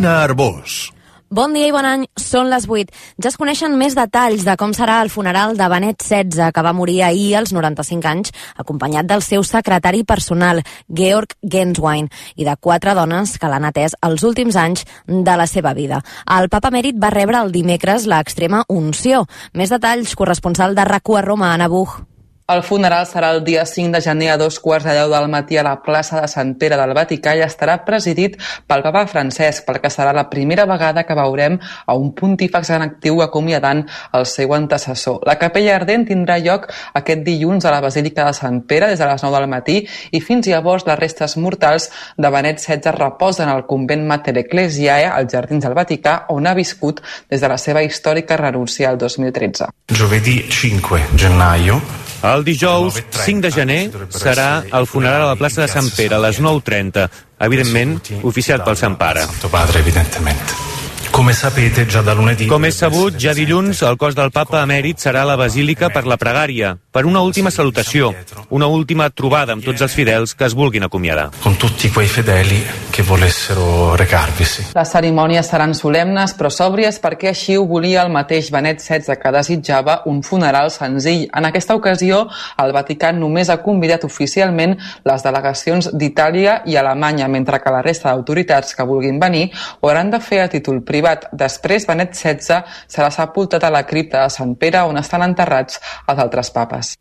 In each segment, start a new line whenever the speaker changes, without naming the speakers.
Carolina Arbós.
Bon dia i bon any, són les 8. Ja es coneixen més detalls de com serà el funeral de Benet XVI, que va morir ahir als 95 anys, acompanyat del seu secretari personal, Georg Genswein, i de quatre dones que l'han atès els últims anys de la seva vida. El papa mèrit va rebre el dimecres l'extrema unció. Més detalls, corresponsal de rac a Roma, Anna Buch.
El funeral serà el dia 5 de gener a dos quarts de deu del matí a la plaça de Sant Pere del Vaticà i estarà presidit pel papa Francesc, perquè serà la primera vegada que veurem a un pontífex en actiu acomiadant el seu antecessor. La capella ardent tindrà lloc aquest dilluns a la Basílica de Sant Pere des de les 9 del matí i fins llavors les restes mortals de Benet XVI reposen al convent Mater Ecclesiae als Jardins del Vaticà on ha viscut des de la seva històrica renúncia al 2013.
Giovedì 5 gennaio
el dijous 5 de gener serà el funeral a la plaça de Sant Pere a les 9.30, evidentment oficiat pel Sant Pare.
Santo Padre, evidentemente. Come sapete, già da lunedì...
Com és sabut, ja dilluns el cos del papa emèrit serà a la Basílica per la pregària, per una última salutació, una última trobada amb tots els fidels que es vulguin acomiadar.
Con tutti quei fedeli che volessero recarvisi.
Les cerimònies seran solemnes però sòbries perquè així ho volia el mateix Benet XVI que desitjava un funeral senzill. En aquesta ocasió, el Vaticà només ha convidat oficialment les delegacions d'Itàlia i Alemanya, mentre que la resta d'autoritats que vulguin venir ho hauran de fer a títol privat privat. Després, Benet XVI serà sepultat a la cripta de Sant Pere, on estan enterrats els altres papes.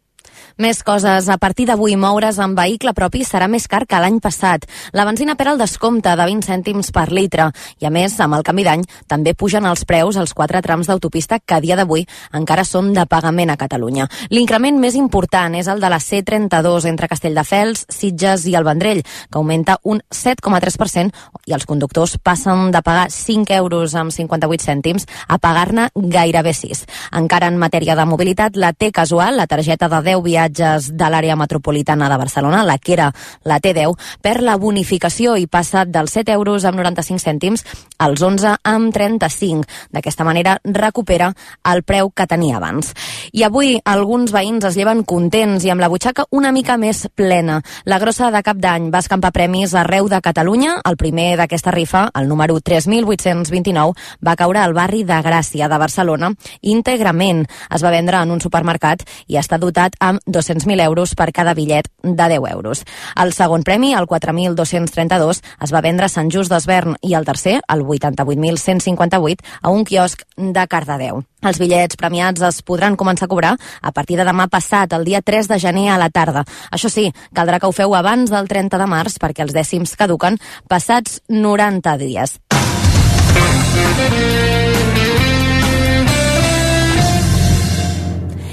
Més coses. A partir d'avui, moure's amb vehicle propi serà més car que l'any passat. La benzina perd el descompte de 20 cèntims per litre. I a més, amb el canvi d'any, també pugen els preus als quatre trams d'autopista que a dia d'avui encara són de pagament a Catalunya. L'increment més important és el de la C32 entre Castelldefels, Sitges i el Vendrell, que augmenta un 7,3% i els conductors passen de pagar 5 euros amb 58 cèntims a pagar-ne gairebé 6. Encara en matèria de mobilitat, la T casual, la targeta de 10 viatges viatges de l'àrea metropolitana de Barcelona, la que era la T10, per la bonificació i passa dels 7 euros amb 95 cèntims als 11 amb 35. D'aquesta manera recupera el preu que tenia abans. I avui alguns veïns es lleven contents i amb la butxaca una mica més plena. La grossa de cap d'any va escampar premis arreu de Catalunya. El primer d'aquesta rifa, el número 3.829, va caure al barri de Gràcia de Barcelona íntegrament. Es va vendre en un supermercat i està dotat amb 200.000 euros per cada bitllet de 10 euros. El segon premi, el 4.232, es va vendre a Sant Just d'Esvern i el tercer, el 88.158, a un quiosc de Cardedeu. Els bitllets premiats es podran començar a cobrar a partir de demà passat, el dia 3 de gener a la tarda. Això sí, caldrà que ho feu abans del 30 de març perquè els dècims caduquen passats 90 dies.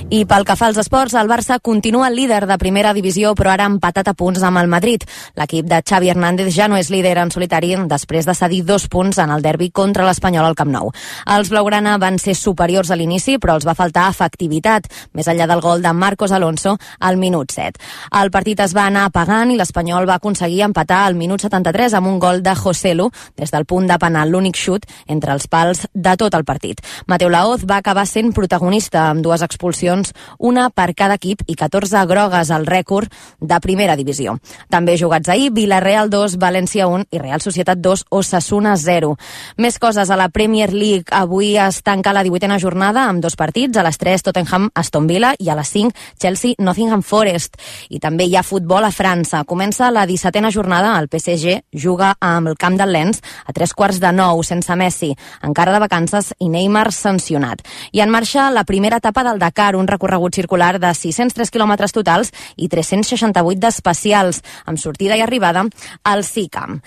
I pel que fa als esports, el Barça continua líder de primera divisió, però ara empatat a punts amb el Madrid. L'equip de Xavi Hernández ja no és líder en solitari després de cedir dos punts en el derbi contra l'Espanyol al Camp Nou. Els Blaugrana van ser superiors a l'inici, però els va faltar efectivitat, més enllà del gol de Marcos Alonso al minut 7. El partit es va anar apagant i l'Espanyol va aconseguir empatar al minut 73 amb un gol de Joselu des del punt de penal, l'únic xut entre els pals de tot el partit. Mateu Laoz va acabar sent protagonista amb dues expulsions sancions, una per cada equip i 14 grogues al rècord de primera divisió. També jugats ahir, Villarreal 2, València 1 i Real Societat 2, Osasuna 0. Més coses a la Premier League. Avui es tanca la 18a jornada amb dos partits, a les 3 Tottenham Aston Villa i a les 5 Chelsea Nottingham Forest. I també hi ha futbol a França. Comença la 17a jornada, el PSG juga amb el camp del Lens a tres quarts de nou, sense Messi, encara de vacances i Neymar sancionat. I en marxa la primera etapa del Dakar, un un recorregut circular de 603 quilòmetres totals i 368 d'especials, amb sortida i arribada al SICAM.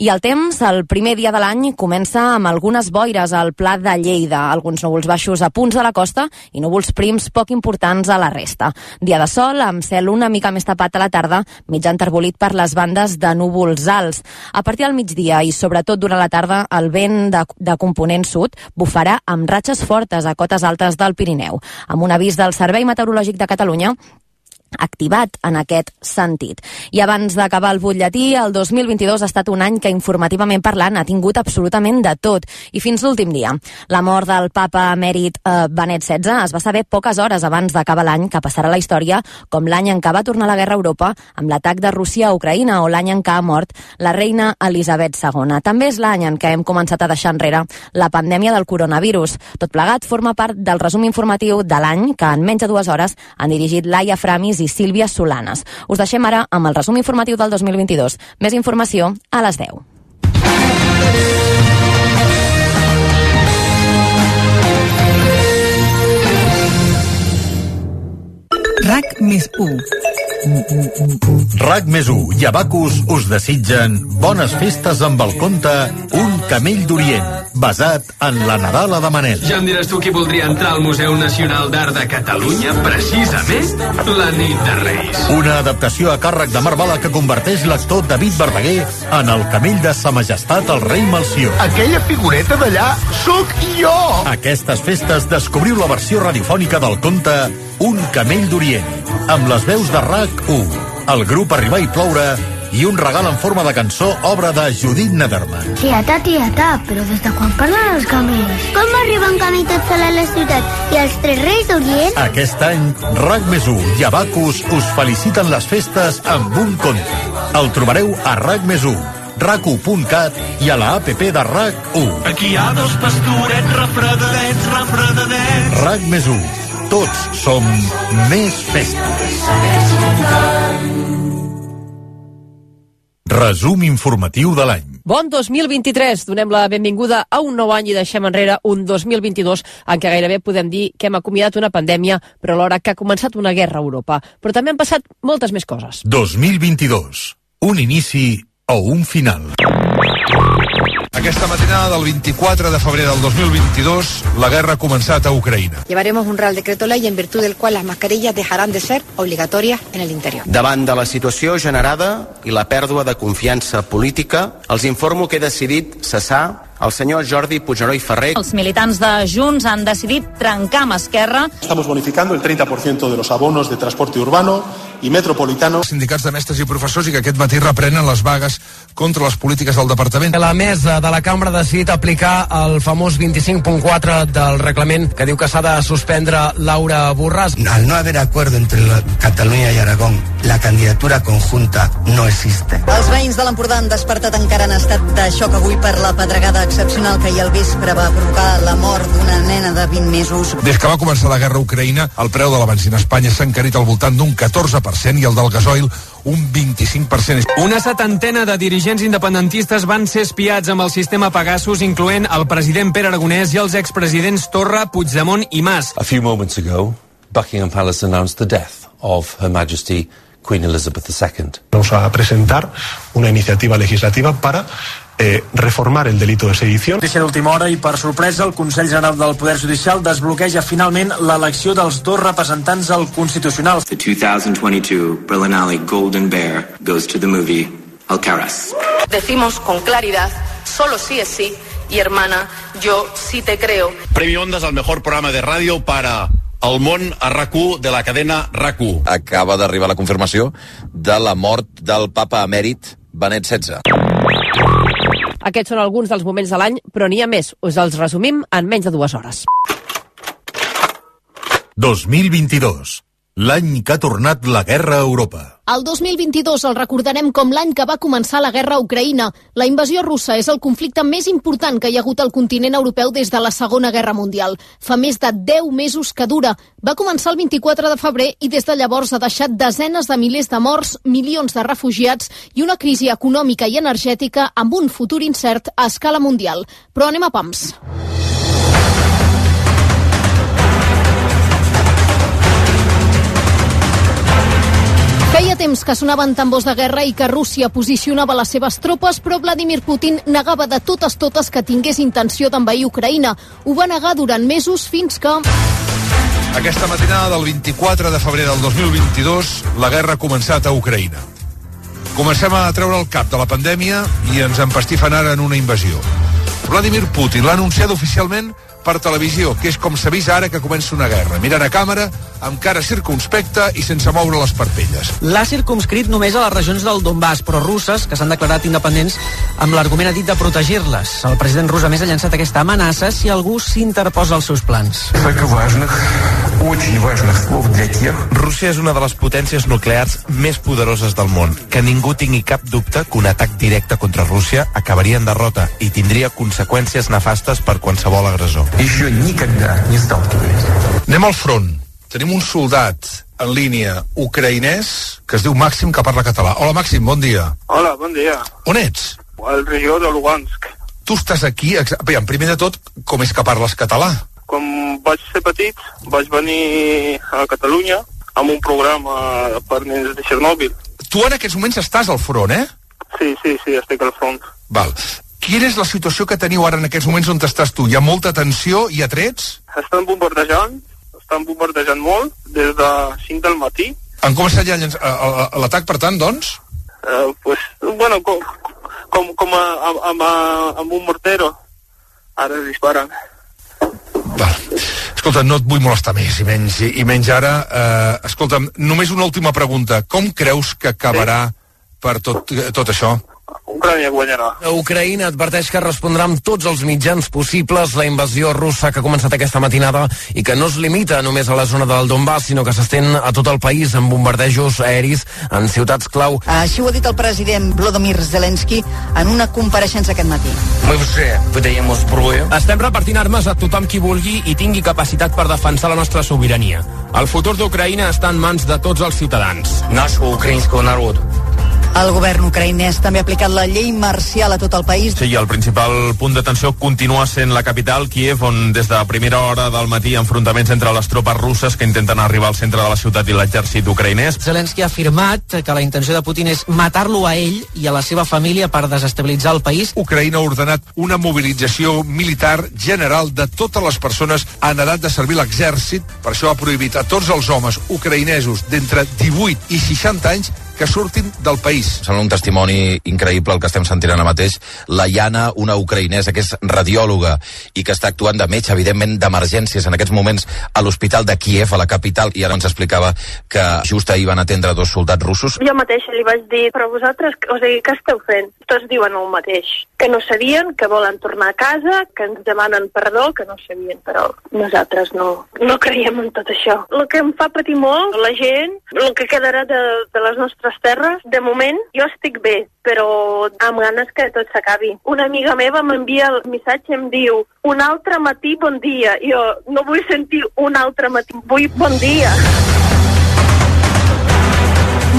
I el temps, el primer dia de l'any, comença amb algunes boires al Pla de Lleida, alguns núvols baixos a punts de la costa i núvols prims poc importants a la resta. Dia de sol, amb cel una mica més tapat a la tarda, mig enterbolit per les bandes de núvols alts. A partir del migdia i sobretot durant la tarda, el vent de, de component sud bufarà amb ratxes fortes a cotes altes del Pirineu. Amb un avís del Servei Meteorològic de Catalunya, activat en aquest sentit. I abans d'acabar el butlletí, el 2022 ha estat un any que informativament parlant ha tingut absolutament de tot, i fins l'últim dia. La mort del papa emèrit eh, Benet XVI es va saber poques hores abans d'acabar l'any que passarà la història com l'any en què va tornar la guerra a Europa amb l'atac de Rússia a Ucraïna o l'any en què ha mort la reina Elisabet II. També és l'any en què hem començat a deixar enrere la pandèmia del coronavirus. Tot plegat forma part del resum informatiu de l'any que en menys de dues hores han dirigit Laia Framis i Sílvia Solanes. Us deixem ara amb el resum informatiu del 2022. Més informació a les 10.
RAC més 1
RAC més 1 i Abacus us desitgen bones festes amb el conte Un camell d'Orient, basat en la Nadala de Manel.
Ja em diràs tu qui voldria entrar al Museu Nacional d'Art de Catalunya, precisament la nit de Reis.
Una adaptació a càrrec de Marvala que converteix l'actor David Verdaguer en el camell de Sa Majestat el rei Malció.
Aquella figureta d'allà sóc jo!
Aquestes festes descobriu la versió radiofònica del conte Un camell d'Orient, amb les veus de RAC1, el grup Arribar i Ploure i un regal en forma de cançó, obra de Judit Nederman.
Tieta, tieta, però des de quan parlen els camells? Com arriba un camell tot sol a la ciutat i els tres reis d'Orient?
Aquest any, RAC més 1 i Abacus us feliciten les festes amb un conte. El trobareu a RAC més 1 rac1.cat i a la APP de RAC1.
Aquí hi ha dos pastorets refredadets, refredadets.
RAC més 1. Tots som més festes. Resum informatiu de l'any.
Bon 2023! Donem la benvinguda a un nou any i deixem enrere un 2022 en què gairebé podem dir que hem acomiadat una pandèmia, però alhora que ha començat una guerra a Europa. Però també han passat moltes més coses.
2022. Un inici o un final.
Aquesta matinada del 24 de febrer del 2022, la guerra ha començat a Ucraïna.
Llevaremos un Real Decreto Ley en virtud del cual las mascarillas dejarán de ser obligatorias en el interior.
Davant de la situació generada i la pèrdua de confiança política, els informo que he decidit cessar el senyor Jordi Puigneró i Ferrer.
Els militants de Junts han decidit trencar amb Esquerra.
Estamos bonificando el 30% de los abonos de transporte urbano i metropolitano.
Sindicats de mestres i professors i que aquest matí reprenen les vagues contra les polítiques del departament.
La mesa de la cambra ha decidit aplicar el famós 25.4 del reglament que diu que s'ha de suspendre Laura Borràs.
Al no haver acuerdo entre la Catalunya i Aragón, la candidatura conjunta no existe.
Els veïns de l'Empordà han despertat encara en estat de xoc avui per la pedregada excepcional que ahir al vespre va provocar la mort d'una nena de 20 mesos.
Des que va començar la guerra a Ucraïna, el preu de la benzina a Espanya s'ha encarit al voltant d'un 14% i el del gasoil un 25%.
Una setantena de dirigents independentistes van ser espiats amb el sistema Pegasus, incloent el president Pere Aragonès i els expresidents Torra, Puigdemont i Mas.
A few moments ago, Buckingham Palace announced the death of Her Majesty Queen Elizabeth II.
Vamos a presentar una iniciativa legislativa para eh, reformar el delito de sedició.
Deixa d'última hora i per sorpresa el Consell General del Poder Judicial desbloqueja finalment l'elecció dels dos representants al Constitucional.
The 2022 Berlinale Golden Bear goes to the movie Alcaraz.
Decimos con claridad, solo sí es sí, y hermana, yo sí te creo.
Premio Ondas al mejor programa de radio para el món a rac de la cadena rac
Acaba d'arribar la confirmació de la mort del papa emèrit Benet XVI.
Aquests són alguns dels moments de l'any, però n'hi ha més. Us els resumim en menys de dues hores.
2022. L'any que ha tornat la guerra a Europa.
El 2022 el recordarem com l'any que va començar la guerra a Ucraïna. La invasió russa és el conflicte més important que hi ha hagut al continent europeu des de la Segona Guerra Mundial. Fa més de 10 mesos que dura. Va començar el 24 de febrer i des de llavors ha deixat desenes de milers de morts, milions de refugiats i una crisi econòmica i energètica amb un futur incert a escala mundial. Però anem a pams. Feia temps que sonaven tambors de guerra i que Rússia posicionava les seves tropes, però Vladimir Putin negava de totes totes que tingués intenció d'envair Ucraïna. Ho va negar durant mesos fins que...
Aquesta matinada del 24 de febrer del 2022, la guerra ha començat a Ucraïna. Comencem a treure el cap de la pandèmia i ens empastifen ara en una invasió. Vladimir Putin l'ha anunciat oficialment per televisió, que és com s'avisa ara que comença una guerra, mirant a càmera, amb cara circunspecta i sense moure les parpelles.
L'ha circumscrit només a les regions del Donbass, però russes, que s'han declarat independents amb l'argument ha dit de protegir-les. El president rus a més ha llançat aquesta amenaça si algú s'interposa als seus plans.
Rússia és una de les potències nuclears més poderoses del món. Que ningú tingui cap dubte que un atac directe contra Rússia acabaria en derrota i tindria conseqüències nefastes per qualsevol agressor.
Anem al front. Tenim un soldat en línia ucraïnès que es diu Màxim, que parla català. Hola, Màxim, bon dia.
Hola, bon dia.
On ets?
Al regió de Lugansk.
Tu estàs aquí... Aviam, primer de tot, com és que parles català?
Quan vaig ser petit, vaig venir a Catalunya amb un programa per nens de Chernobyl.
Tu en aquests moments estàs al front, eh?
Sí, sí, sí, estic al front.
Val. Quina és la situació que teniu ara en aquests moments on estàs tu? Hi ha molta tensió? Hi ha trets?
Estan bombardejant, estan bombardejant molt, des de 5 del matí.
Han començat ja a a- a- a- l'atac, per tant, doncs?
Eh, pues, bueno, com, com, com a, amb, amb, amb un mortero. Ara es disparen.
Escolta, no et vull molestar més, i menys, i menys ara. Eh, escolta'm, només una última pregunta. Com creus que acabarà per tot, tot això?
Ucrània guanyarà.
Ucraïna adverteix que respondrà amb tots els mitjans possibles la invasió russa que ha començat aquesta matinada i que no es limita només a la zona del Donbass, sinó que s'estén a tot el país amb bombardejos aeris en ciutats clau.
Així ho ha dit el president Volodymyr Zelensky en una compareixença aquest matí.
Estem repartint armes a tothom qui vulgui i tingui capacitat per defensar la nostra sobirania. El futur d'Ucraïna està en mans de tots els ciutadans. Нашего украинского народа.
El govern ucraïnès també ha aplicat la llei marcial a tot el país.
Sí, i el principal punt de tensió continua sent la capital, Kiev, on des de primera hora del matí enfrontaments entre les tropes russes que intenten arribar al centre de la ciutat i l'exèrcit ucraïnès.
Zelensky ha afirmat que la intenció de Putin és matar-lo a ell i a la seva família per desestabilitzar el país.
Ucraïna ha ordenat una mobilització militar general de totes les persones en edat de servir l'exèrcit. Per això ha prohibit a tots els homes ucraïnesos d'entre 18 i 60 anys que surtin del país.
Sembla un testimoni increïble el que estem sentint ara mateix. La Yana, una ucraïnesa que és radiòloga i que està actuant de metge, evidentment, d'emergències en aquests moments a l'hospital de Kiev, a la capital, i ara ens explicava que just ahir van atendre dos soldats russos.
Jo mateixa li vaig dir, però vosaltres, o sigui, què esteu fent? Tots diuen el mateix, que no sabien, que volen tornar a casa, que ens demanen perdó, que no sabien, però nosaltres no, no creiem en tot això. El que em fa patir molt, la gent, el que quedarà de, de les nostres terres, de moment jo estic bé, però amb ganes que tot s'acabi. Una amiga meva m'envia el missatge i em diu un altre matí bon dia. Jo no vull sentir un altre matí, vull bon dia.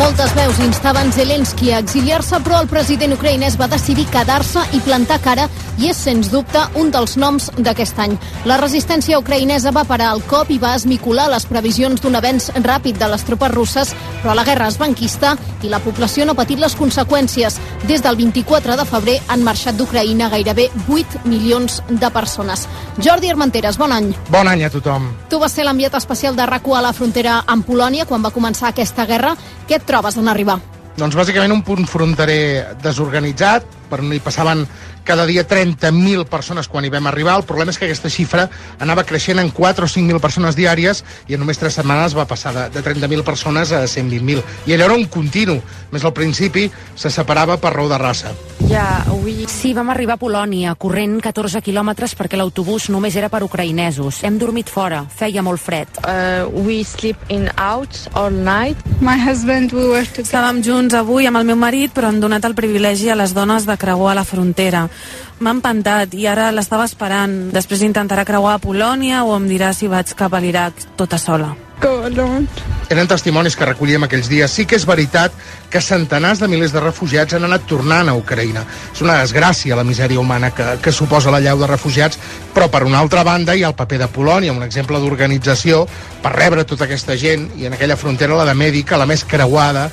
Moltes veus instaven Zelensky a exiliar-se, però el president ucraïnès va decidir quedar-se i plantar cara i és, sens dubte, un dels noms d'aquest any. La resistència ucraïnesa va parar el cop i va esmicular les previsions d'un avenç ràpid de les tropes russes, però la guerra es va enquistar i la població no ha patit les conseqüències. Des del 24 de febrer han marxat d'Ucraïna gairebé 8 milions de persones. Jordi Armenteres, bon any.
Bon any a tothom.
Tu vas ser l'enviat especial de RACU a la frontera amb Polònia quan va començar aquesta guerra. Què et trobes en arribar?
Doncs bàsicament un punt fronterer desorganitzat, per on hi passaven cada dia 30.000 persones quan hi vam arribar. El problema és que aquesta xifra anava creixent en 4 o 5.000 persones diàries i en només 3 setmanes va passar de, de 30.000 persones a 120.000. I allò era un continu. Més al principi se separava per raó de raça.
Ja, avui... Sí, vam arribar a Polònia, corrent 14 quilòmetres perquè l'autobús només era per ucraïnesos. Hem dormit fora, feia molt fred.
Uh, we sleep in out all night. My husband, we were together. Estàvem junts avui amb el meu marit, però han donat el privilegi a les dones de creuar la frontera. M'ha empantat i ara l'estava esperant. Després intentarà creuar a Polònia o em dirà si vaig cap a l'Iraq tota sola.
Go alone. Eren testimonis que recollíem aquells dies. Sí que és veritat que centenars de milers de refugiats han anat tornant a Ucraïna. És una desgràcia la misèria humana que, que suposa la llau de refugiats, però per una altra banda hi ha el paper de Polònia, un exemple d'organització per rebre tota aquesta gent, i en aquella frontera la de Mèdica, la més creuada,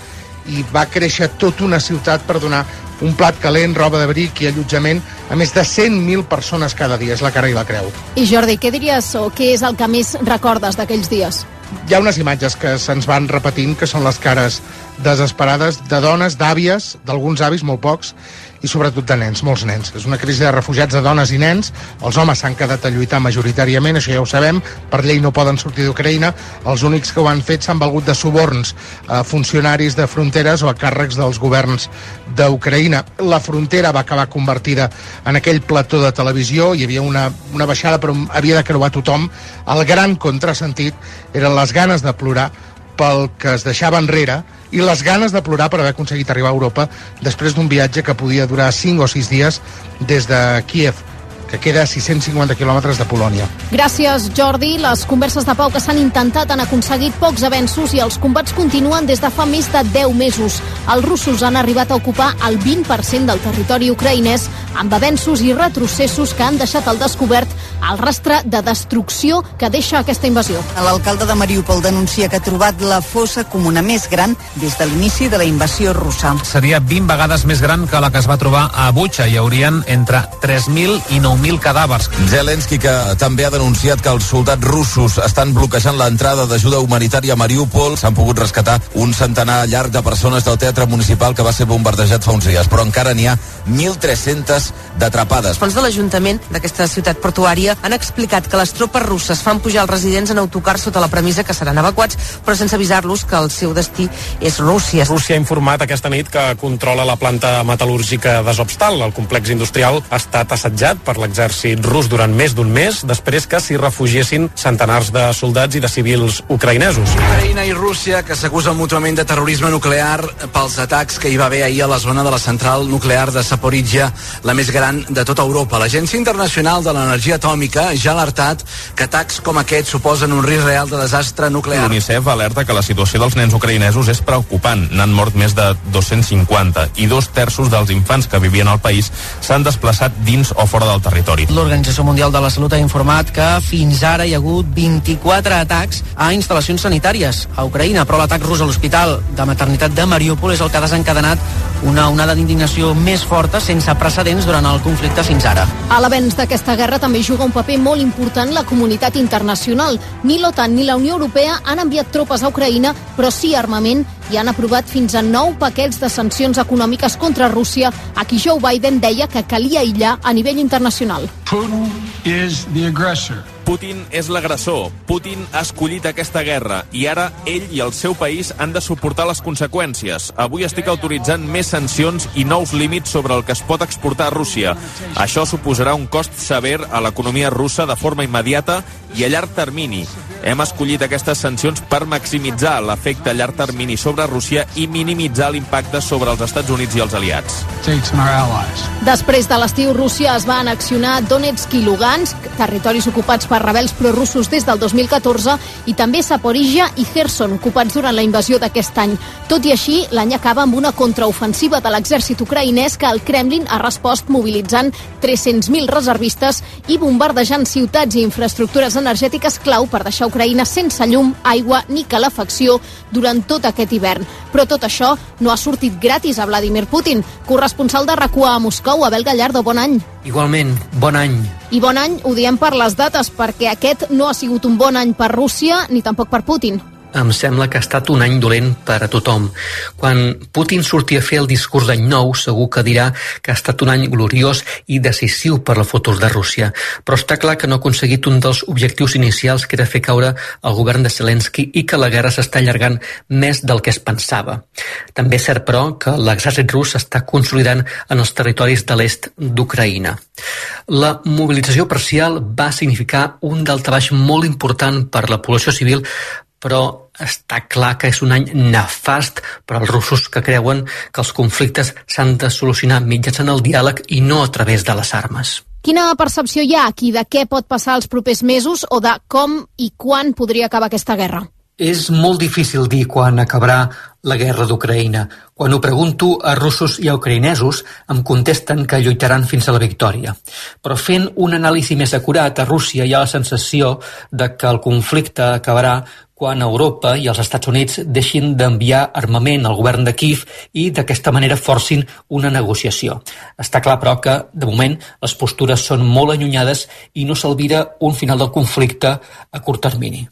i va créixer tota una ciutat per donar un plat calent, roba d'abric i allotjament a més de 100.000 persones cada dia. És la cara i la creu.
I Jordi, què diries o què és el que més recordes d'aquells dies?
Hi ha unes imatges que se'ns van repetint, que són les cares desesperades de dones, d'àvies, d'alguns avis, molt pocs, i sobretot de nens, molts nens. És una crisi de refugiats de dones i nens. Els homes s'han quedat a lluitar majoritàriament, això ja ho sabem, per llei no poden sortir d'Ucraïna. Els únics que ho han fet s'han valgut de suborns a funcionaris de fronteres o a càrrecs dels governs d'Ucraïna. La frontera va acabar convertida en aquell plató de televisió, hi havia una, una baixada però havia de creuar tothom. El gran contrasentit eren les ganes de plorar pel que es deixava enrere i les ganes de plorar per haver aconseguit arribar a Europa després d'un viatge que podia durar 5 o 6 dies des de Kiev que queda a 650 quilòmetres de Polònia.
Gràcies, Jordi. Les converses de pau que s'han intentat han aconseguit pocs avenços i els combats continuen des de fa més de 10 mesos. Els russos han arribat a ocupar el 20% del territori ucraïnès amb avenços i retrocessos que han deixat al descobert el rastre de destrucció que deixa aquesta invasió.
L'alcalde de Mariupol denuncia que ha trobat la fossa comuna més gran des de l'inici de la invasió russa.
Seria 20 vegades més gran que la que es va trobar a Butxa. Hi haurien entre 3.000 i 9.000 9.000 cadàvers.
Zelensky, que també ha denunciat que els soldats russos estan bloquejant l'entrada d'ajuda humanitària a Mariupol, s'han pogut rescatar un centenar llarg de persones del teatre municipal que va ser bombardejat fa uns dies, però encara n'hi ha 1.300 d'atrapades.
Fons de l'Ajuntament d'aquesta ciutat portuària han explicat que les tropes russes fan pujar els residents en autocar sota la premissa que seran evacuats, però sense avisar-los que el seu destí és Rússia.
Rússia ha informat aquesta nit que controla la planta metal·lúrgica d'Azovstal. El complex industrial ha estat assetjat per la l'exèrcit rus durant més d'un mes després que s'hi refugiessin centenars de soldats i de civils ucraïnesos.
Ucraïna i Rússia que s'acusen mútuament de terrorisme nuclear pels atacs que hi va haver ahir a la zona de la central nuclear de Saporitja, la més gran de tota Europa. L'Agència Internacional de l'Energia Atòmica ja ha alertat que atacs com aquest suposen un risc real de desastre nuclear.
L'UNICEF alerta que la situació dels nens ucraïnesos és preocupant. N'han mort més de 250 i dos terços dels infants que vivien al país s'han desplaçat dins o fora del territori.
L'Organització Mundial de la Salut ha informat que fins ara hi ha hagut 24 atacs a instal·lacions sanitàries a Ucraïna, però l'atac rus a l'hospital de maternitat de Mariupol és el que ha desencadenat una onada d'indignació més forta sense precedents durant el conflicte fins ara.
A l'avenç d'aquesta guerra també juga un paper molt important la comunitat internacional. Ni l'OTAN ni la Unió Europea han enviat tropes a Ucraïna, però sí armament i han aprovat fins a nou paquets de sancions econòmiques contra Rússia, a qui Joe Biden deia que calia aïllar a nivell internacional.
Putin is the aggressor.
Putin és l'agressor. Putin ha escollit aquesta guerra i ara ell i el seu país han de suportar les conseqüències. Avui estic autoritzant més sancions i nous límits sobre el que es pot exportar a Rússia. Això suposarà un cost sever a l'economia russa de forma immediata i a llarg termini. Hem escollit aquestes sancions per maximitzar l'efecte a llarg termini sobre Rússia i minimitzar l'impacte sobre els Estats Units i els aliats.
Després de l'estiu, Rússia es va anaccionar Donetsk i Lugansk, territoris ocupats per rebels prorussos des del 2014, i també Saporija i Kherson, ocupats durant la invasió d'aquest any. Tot i així, l'any acaba amb una contraofensiva de l'exèrcit ucraïnès que el Kremlin ha respost mobilitzant 300.000 reservistes i bombardejant ciutats i infraestructures energètiques clau per deixar Ucraïna sense llum, aigua ni calefacció durant tot aquest hivern. Però tot això no ha sortit gratis a Vladimir Putin. Corresponsal de rac a Moscou, Abel Gallardo, bon any.
Igualment, bon any.
I bon any ho diem per les dates, perquè aquest no ha sigut un bon any per Rússia ni tampoc per Putin
em sembla que ha estat un any dolent per a tothom. Quan Putin surti a fer el discurs d'any nou, segur que dirà que ha estat un any gloriós i decisiu per la futur de Rússia. Però està clar que no ha aconseguit un dels objectius inicials que era fer caure el govern de Zelensky i que la guerra s'està allargant més del que es pensava. També és cert, però, que l'exèrcit rus s'està consolidant en els territoris de l'est d'Ucraïna. La mobilització parcial va significar un daltabaix molt important per la població civil però està clar que és un any nefast per als russos que creuen que els conflictes s'han de solucionar mitjançant el diàleg i no a través de les armes.
Quina percepció hi ha aquí de què pot passar els propers mesos o de com i quan podria acabar aquesta guerra?
És molt difícil dir quan acabarà la guerra d'Ucraïna. Quan ho pregunto a russos i a ucraïnesos, em contesten que lluitaran fins a la victòria. Però fent un anàlisi més acurat, a Rússia hi ha la sensació de que el conflicte acabarà quan Europa i els Estats Units deixin d'enviar armament al govern de Kiev i d'aquesta manera forcin una negociació. Està clar, però, que, de moment, les postures són molt allunyades i no s'alvira un final del conflicte a curt termini.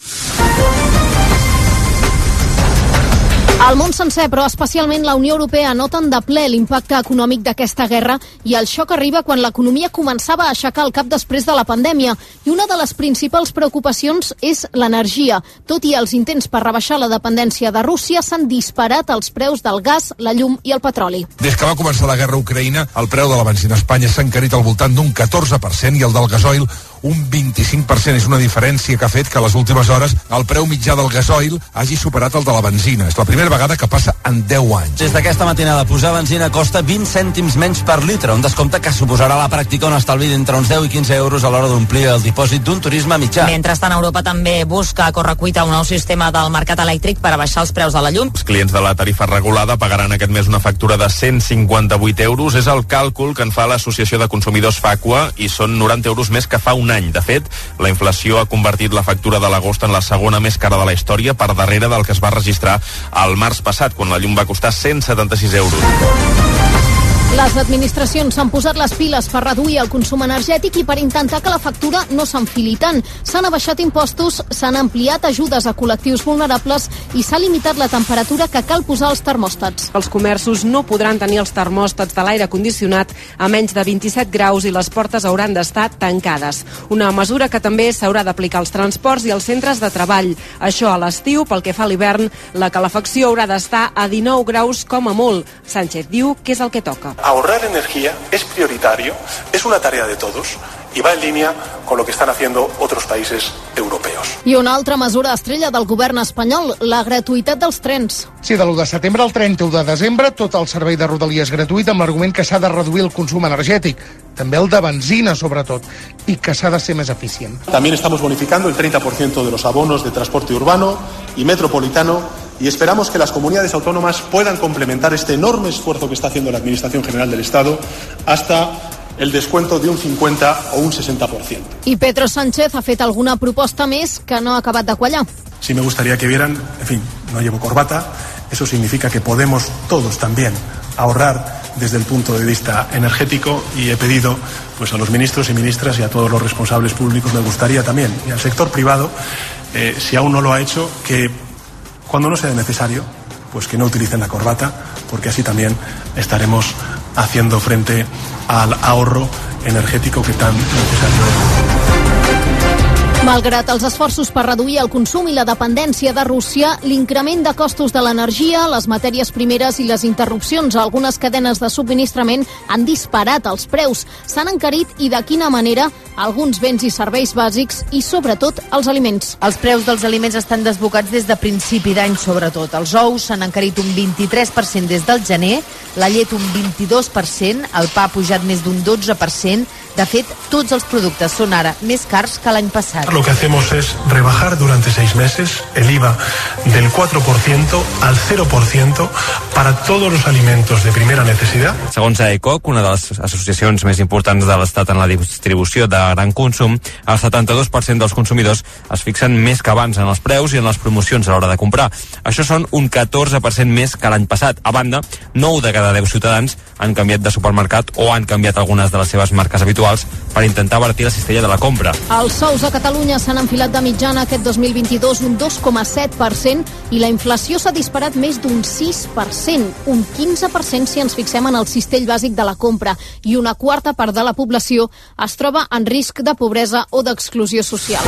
El món sencer, però especialment la Unió Europea, noten de ple l'impacte econòmic d'aquesta guerra i el xoc arriba quan l'economia començava a aixecar el cap després de la pandèmia. I una de les principals preocupacions és l'energia. Tot i els intents per rebaixar la dependència de Rússia, s'han disparat els preus del gas, la llum i el petroli.
Des que va començar la guerra a Ucraïna, el preu de la benzina a Espanya s'ha encarit al voltant d'un 14% i el del gasoil un 25%. És una diferència que ha fet que a les últimes hores el preu mitjà del gasoil hagi superat el de la benzina. És la primera vegada que passa en 10 anys.
Des d'aquesta matinada, posar benzina costa 20 cèntims menys per litre, un descompte que suposarà a la pràctica un estalvi d'entre uns 10 i 15 euros a l'hora d'omplir el dipòsit d'un turisme mitjà.
Mentrestant, Europa també busca a correcuita un nou sistema del mercat elèctric per abaixar els preus de la llum.
Els clients de la tarifa regulada pagaran aquest mes una factura de 158 euros. És el càlcul que en fa l'Associació de Consumidors FACUA i són 90 euros més que fa un any. De fet, la inflació ha convertit la factura de l'agost en la segona més cara de la història per darrere del que es va registrar al març passat, quan la llum va costar 176 euros.
Les administracions s'han posat les piles per reduir el consum energètic i per intentar que la factura no s'enfili tant. S'han abaixat impostos, s'han ampliat ajudes a col·lectius vulnerables i s'ha limitat la temperatura que cal posar als termòstats.
Els comerços no podran tenir els termòstats de l'aire condicionat a menys de 27 graus i les portes hauran d'estar tancades. Una mesura que també s'haurà d'aplicar als transports i als centres de treball. Això a l'estiu, pel que fa a l'hivern, la calefacció haurà d'estar a 19 graus com a molt. Sánchez diu que és el que toca
ahorrar energía es prioritario, es una tarea de todos y va en línea con lo que están haciendo otros países europeos.
I una altra mesura estrella del govern espanyol, la gratuïtat dels trens.
Sí, de l'1 de setembre al 31 de desembre, tot el servei de Rodalies gratuït amb l'argument que s'ha de reduir el consum energètic, també el de benzina, sobretot, i que s'ha de ser més eficient.
También estamos bonificando el 30% de los abonos de transporte urbano y metropolitano y esperamos que las comunidades autónomas puedan complementar este enorme esfuerzo que está haciendo la Administración General del Estado hasta el descuento de un 50 o un 60%.
I Pedro Sánchez ha fet alguna proposta més que no ha acabat de quallar.
Sí me gustaría que vieran, en fin, no llevo corbata, eso significa que podemos todos también ahorrar desde el punto de vista energético y he pedido pues a los ministros y ministras y a todos los responsables públicos me gustaría también y al sector privado eh, si aún no lo ha hecho que cuando no sea necesario, pues que no utilicen la corbata, porque así también estaremos haciendo frente al ahorro energético que tan necesario es.
Malgrat els esforços per reduir el consum i la dependència de Rússia, l'increment de costos de l'energia, les matèries primeres i les interrupcions a algunes cadenes de subministrament han disparat els preus. S'han encarit i de quina manera alguns béns i serveis bàsics i, sobretot, els aliments.
Els preus dels aliments estan desbocats des de principi d'any, sobretot. Els ous s'han encarit un 23% des del gener, la llet un 22%, el pa ha pujat més d'un 12%. De fet, tots els productes són ara més cars que l'any passat.
Lo que hacemos es rebajar durante seis meses el IVA del 4% al 0% para todos los alimentos de primera necesidad.
Segons AECOC, una de les associacions més importants de l'Estat en la distribució de gran consum, el 72% dels consumidors es fixen més que abans en els preus i en les promocions a l'hora de comprar. Això són un 14% més que l'any passat. A banda, 9 de cada 10 ciutadans han canviat de supermercat o han canviat algunes de les seves marques habituals per intentar avertir la cistella de la compra.
Els sous a Catalunya s'han enfilat de mitjana aquest 2022 un 2,7% i la inflació s'ha disparat més d'un 6%, un 15% si ens fixem en el cistell bàsic de la compra i una quarta part de la població es troba en risc de pobresa o d'exclusió social.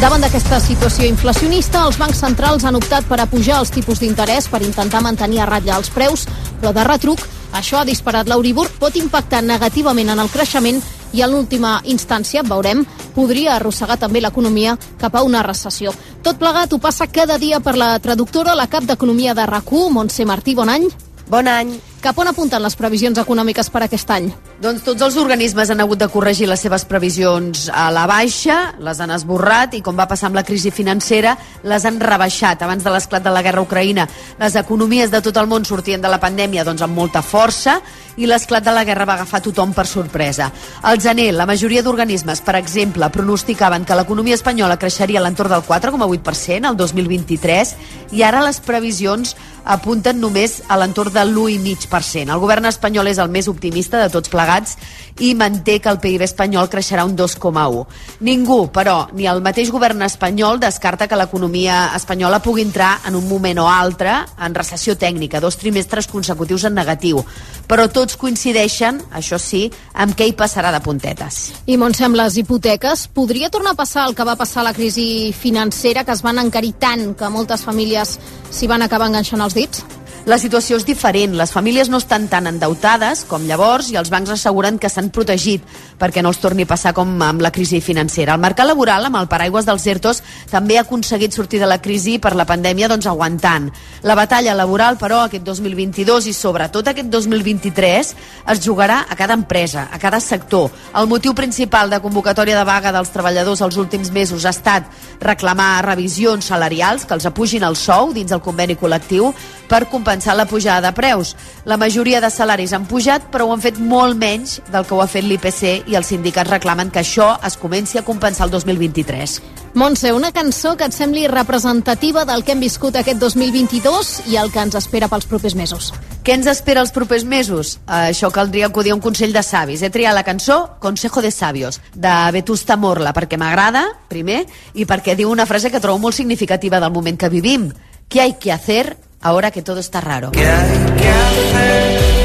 Davant d'aquesta situació inflacionista, els bancs centrals han optat per apujar els tipus d'interès per intentar mantenir a ratlla els preus, però de retruc això ha disparat l'Euribor, pot impactar negativament en el creixement i en l'última instància, veurem, podria arrossegar també l'economia cap a una recessió. Tot plegat ho passa cada dia per la traductora, la cap d'Economia de RAC1, Montse Martí, bon any.
Bon any.
Cap on apunten les previsions econòmiques per aquest any?
Doncs tots els organismes han hagut de corregir les seves previsions a la baixa, les han esborrat i com va passar amb la crisi financera, les han rebaixat abans de l'esclat de la guerra Ucraïna. Les economies de tot el món sortien de la pandèmia doncs, amb molta força i l'esclat de la guerra va agafar tothom per sorpresa. Al gener, la majoria d'organismes, per exemple, pronosticaven que l'economia espanyola creixeria a l'entorn del 4,8% el 2023 i ara les previsions apunten només a l'entorn de l'1,5%. El govern espanyol és el més optimista de tots plegats i manté que el PIB espanyol creixerà un 2,1. Ningú, però, ni el mateix govern espanyol descarta que l'economia espanyola pugui entrar en un moment o altre en recessió tècnica, dos trimestres consecutius en negatiu. Però tots coincideixen, això sí, amb què hi passarà de puntetes.
I Montse, amb les hipoteques, podria tornar a passar el que va passar a la crisi financera, que es van encarir tant que moltes famílies s'hi van acabar enganxant els dits?
La situació és diferent. Les famílies no estan tan endeutades com llavors i els bancs asseguren que s'han protegit perquè no els torni a passar com amb la crisi financera. El mercat laboral, amb el paraigües dels ERTOs, també ha aconseguit sortir de la crisi per la pandèmia doncs, aguantant. La batalla laboral, però, aquest 2022 i sobretot aquest 2023 es jugarà a cada empresa, a cada sector. El motiu principal de convocatòria de vaga dels treballadors els últims mesos ha estat reclamar revisions salarials, que els apugin el sou dins del conveni col·lectiu per compensar la pujada de preus. La majoria de salaris han pujat, però ho han fet molt menys del que ho ha fet l'IPC i els sindicats reclamen que això es comenci a compensar el 2023.
Montse, una cançó que et sembli representativa del que hem viscut aquest 2022 i el que ens espera pels propers mesos.
Què ens espera els propers mesos? Això caldria acudir a un consell de savis. He triat la cançó Consejo de Sabios, de Vetusta Morla, perquè m'agrada, primer, i perquè diu una frase que trobo molt significativa del moment que vivim. ¿Qué hay que hacer ahora que todo está raro?
¿Qué hay que hacer?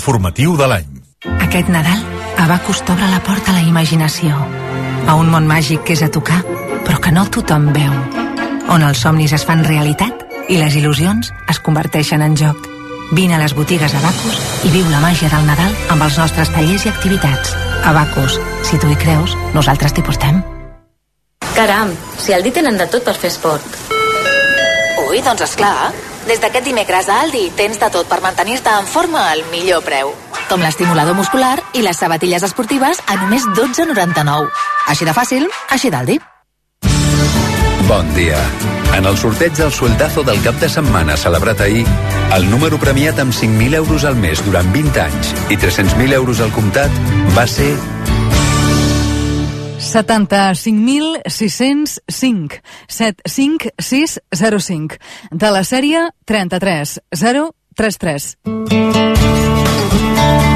Informatiu de l'any.
Aquest Nadal, Abacus t'obre la porta a la imaginació, a un món màgic que és a tocar, però que no tothom veu, on els somnis es fan realitat i les il·lusions es converteixen en joc. Vine a les botigues Abacus i viu la màgia del Nadal amb els nostres tallers i activitats. Abacus, si tu hi creus, nosaltres t'hi portem.
Caram, si al dit tenen de tot per fer esport.
Ui, doncs esclar. Des d'aquest dimecres a Aldi tens de tot per mantenir-te en forma al millor preu. Com l'estimulador muscular i les sabatilles esportives a només 12,99. Així de fàcil, així d'Aldi.
Bon dia. En el sorteig del sueldazo del cap de setmana celebrat ahir, el número premiat amb 5.000 euros al mes durant 20 anys i 300.000 euros al comptat va ser
75.605 75605 de la sèrie 33033.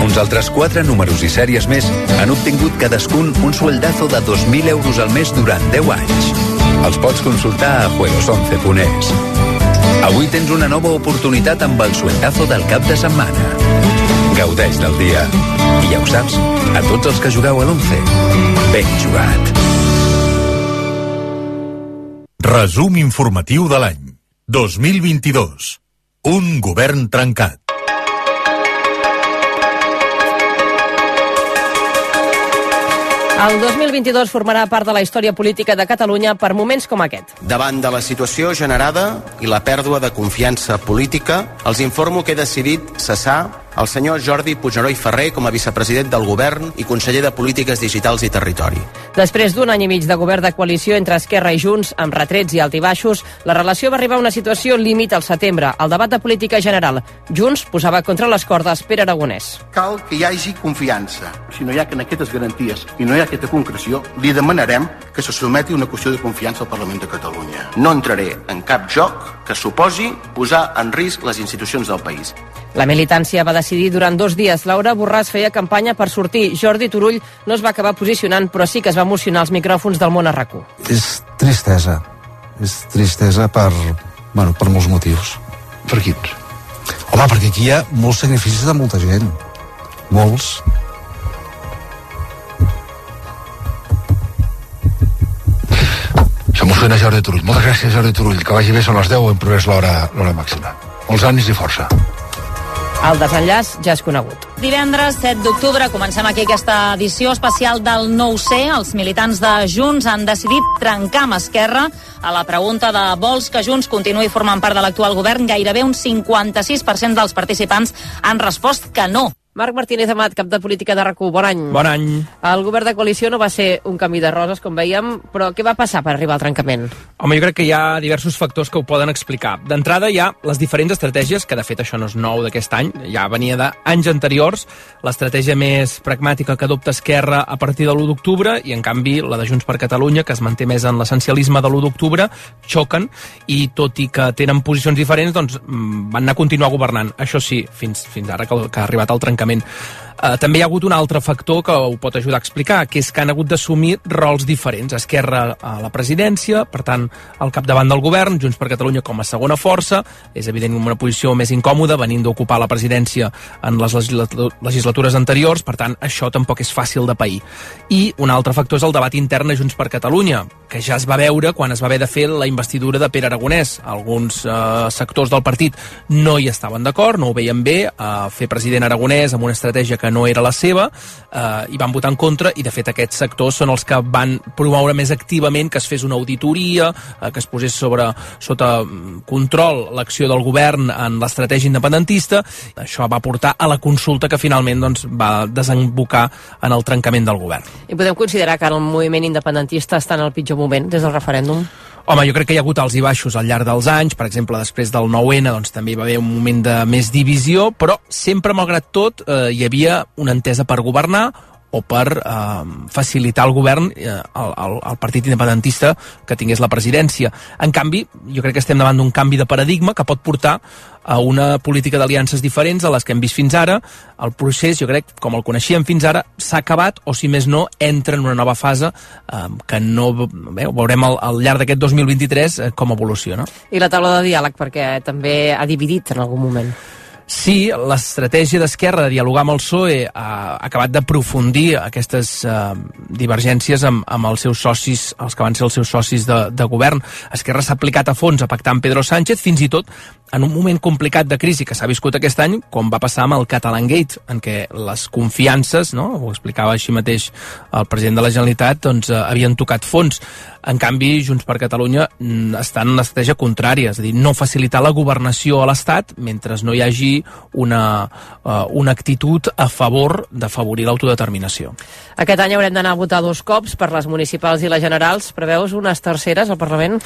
Uns altres quatre números i sèries més han obtingut cadascun un sueldazo de 2.000 euros al mes durant 10 anys. Els pots consultar a juegos11.es. Avui tens una nova oportunitat amb el sueldazo del cap de setmana. Gaudeix del dia. I ja ho saps, a tots els que jugueu a l'11, ben jugat.
Resum informatiu de l'any. 2022. Un govern trencat.
El 2022 formarà part de la història política de Catalunya per moments com aquest.
Davant de la situació generada i la pèrdua de confiança política, els informo que he decidit cessar el senyor Jordi Puigneró i Ferrer com a vicepresident del govern i conseller de Polítiques Digitals i Territori.
Després d'un any i mig de govern de coalició entre Esquerra i Junts, amb retrets i altibaixos, la relació va arribar a una situació límit al setembre, al debat de política general. Junts posava contra les cordes Pere Aragonès.
Cal que hi hagi confiança. Si no hi ha que en aquestes garanties i no hi ha aquesta concreció, li demanarem que se sotmeti una qüestió de confiança al Parlament de Catalunya. No entraré en cap joc que suposi posar en risc les institucions del país.
La militància va decidir durant dos dies. Laura Borràs feia campanya per sortir. Jordi Turull no es va acabar posicionant, però sí que es va emocionar als micròfons del món a rac
És tristesa. És tristesa per, bueno, per molts motius.
Per quins?
Home, perquè aquí hi ha molts sacrificis de molta gent. Molts.
S'emociona Jordi Turull. Moltes gràcies, Jordi Turull. Que vagi bé, són les 10, hem progrés l'hora l'hora màxima. Molts ànims i força.
El desenllaç ja és conegut.
Divendres 7 d'octubre comencem aquí aquesta edició especial del 9C. Els militants de Junts han decidit trencar amb Esquerra a la pregunta de vols que Junts continuï formant part de l'actual govern. Gairebé un 56% dels participants han respost que no.
Marc Martínez Amat, cap de política de rac bon any.
Bon any.
El govern de coalició no va ser un canvi de roses, com veiem, però què va passar per arribar al trencament?
Home, jo crec que hi ha diversos factors que ho poden explicar. D'entrada hi ha les diferents estratègies, que de fet això no és nou d'aquest any, ja venia d'anys anteriors, l'estratègia més pragmàtica que adopta Esquerra a partir de l'1 d'octubre, i en canvi la de Junts per Catalunya, que es manté més en l'essencialisme de l'1 d'octubre, xoquen, i tot i que tenen posicions diferents, doncs mm, van anar a continuar governant. Això sí, fins, fins ara que, que ha arribat al trencament trencament. Uh, també hi ha hagut un altre factor que ho pot ajudar a explicar, que és que han hagut d'assumir rols diferents. Esquerra a la presidència, per tant, al capdavant del govern, Junts per Catalunya com a segona força, és evident una posició més incòmoda, venint d'ocupar la presidència en les legislatures anteriors, per tant, això tampoc és fàcil de pair. I un altre factor és el debat intern a Junts per Catalunya, que ja es va veure quan es va haver de fer la investidura de Pere Aragonès. Alguns eh, sectors del partit no hi estaven d'acord, no ho veien bé, eh, fer president Aragonès amb una estratègia que no era la seva, eh, i van votar en contra, i de fet aquests sectors són els que van promoure més activament que es fes una auditoria, eh, que es posés sobre, sota mm, control l'acció del govern en l'estratègia independentista. Això va portar a la consulta que finalment doncs, va desembocar en el trencament del govern.
I podem considerar que el moviment independentista està en el pitjor moment des del referèndum?
Home, jo crec que hi ha hagut alts i baixos al llarg dels anys, per exemple, després del 9-N doncs, també hi va haver un moment de més divisió, però sempre, malgrat tot, eh, hi havia una entesa per governar o per eh, facilitar al govern, eh, al, al, al partit independentista, que tingués la presidència. En canvi, jo crec que estem davant d'un canvi de paradigma que pot portar a una política d'aliances diferents a les que hem vist fins ara. El procés, jo crec, com el coneixíem fins ara, s'ha acabat, o si més no, entra en una nova fase eh, que no bé, veurem al, al llarg d'aquest 2023 eh, com evoluciona.
I la taula de diàleg, perquè també ha dividit en algun moment.
Sí, l'estratègia d'Esquerra de dialogar amb el PSOE ha acabat d'aprofundir aquestes eh, divergències amb, amb els seus socis, els que van ser els seus socis de, de govern. Esquerra s'ha aplicat a fons a pactar amb Pedro Sánchez, fins i tot en un moment complicat de crisi que s'ha viscut aquest any, com va passar amb el Catalan Gate, en què les confiances, no? ho explicava així mateix el president de la Generalitat, doncs eh, havien tocat fons. En canvi, Junts per Catalunya mm, està en una estratègia contrària, és a dir, no facilitar la governació a l'Estat mentre no hi hagi una, uh, una actitud a favor d'afavorir l'autodeterminació.
Aquest any haurem d'anar a votar dos cops per les municipals i les generals. Preveus unes terceres al Parlament?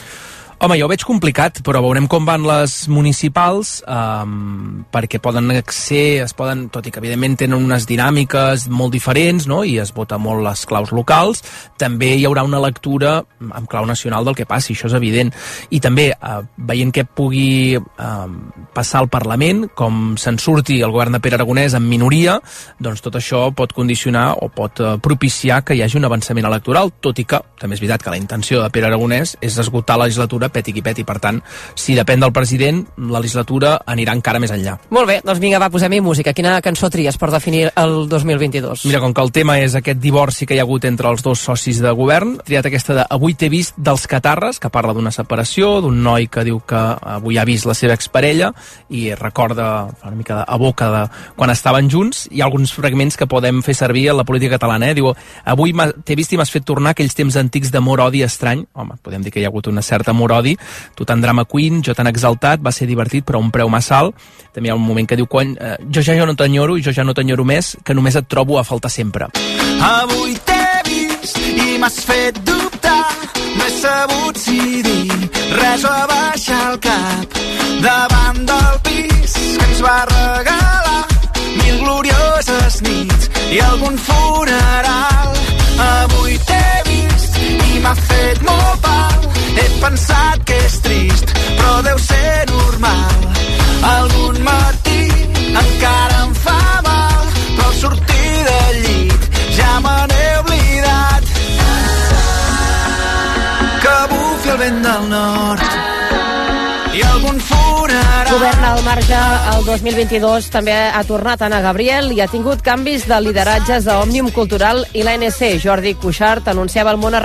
Home, jo ho veig complicat, però veurem com van les municipals, um, perquè poden ser, es poden, tot i que evidentment tenen unes dinàmiques molt diferents, no?, i es vota molt les claus locals, també hi haurà una lectura amb clau nacional del que passi, això és evident. I també, uh, veient què pugui uh, passar al Parlament, com se'n surti el govern de Pere Aragonès en minoria, doncs tot això pot condicionar o pot uh, propiciar que hi hagi un avançament electoral, tot i que, també és veritat que la intenció de Pere Aragonès és esgotar la legislatura peti qui peti. Per tant, si depèn del president, la legislatura anirà encara més enllà.
Molt bé, doncs vinga, va, posem-hi música. Quina cançó tries per definir el 2022?
Mira, com que el tema és aquest divorci que hi ha hagut entre els dos socis de govern, he triat aquesta de Avui t'he vist dels Catarres, que parla d'una separació, d'un noi que diu que avui ha vist la seva exparella i recorda una mica a boca de quan estaven junts. Hi ha alguns fragments que podem fer servir a la política catalana. Eh? Diu, avui t'he vist i m'has fet tornar aquells temps antics d'amor-odi estrany. Home, podem dir que hi ha hagut una certa amor-odi, tu tan drama queen, jo tan exaltat, va ser divertit però un preu massa alt. També hi ha un moment que diu, quan, eh, jo ja, jo no t'enyoro i jo ja no t'enyoro més, que només et trobo a faltar sempre.
Avui t'he vist i m'has fet dubtar. No he sabut si dir res o abaixar el cap Davant del pis que ens va regalar. Mil glorioses nits i algun funeral. Avui t'he vist i m'ha fet molt pal he pensat que és trist, però deu ser normal. Algun matí encara em fa mal, però al sortir del llit ja me n'he oblidat. Que bufi el vent del nord i algun fum
Govern al marge el 2022 també ha tornat Anna Gabriel i ha tingut canvis de lideratges a Òmnium Cultural i l'ANC. Jordi Cuixart anunciava al món a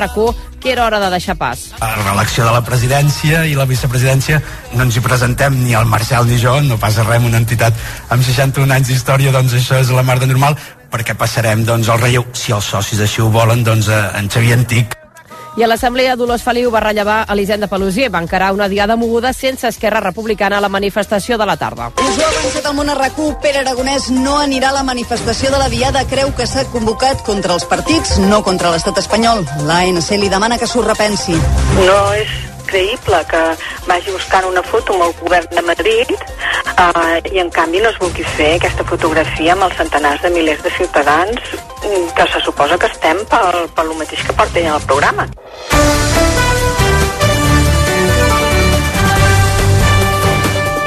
que era hora de deixar pas.
A l'elecció de la presidència i la vicepresidència no ens hi presentem ni el Marcel ni jo, no passa res, una entitat amb 61 anys d'història, doncs això és la mar de normal, perquè passarem doncs, el relleu, si els socis així ho volen, doncs, a en Xavier Antic,
i a l'Assemblea Dolors Feliu va rellevar Elisenda Pelusier. Va encarar una diada moguda sense Esquerra Republicana a la manifestació de la tarda.
Us ho ha avançat el món a rac Pere Aragonès no anirà a la manifestació de la Diada. Creu que s'ha convocat contra els partits, no contra l'estat espanyol. L'ANC li demana que s'ho repensi.
No és creïble que vagi buscant una foto amb el govern de Madrid eh, i en canvi no es vulgui fer aquesta fotografia amb els centenars de milers de ciutadans que se suposa que estem pel, pel mateix que porten el programa.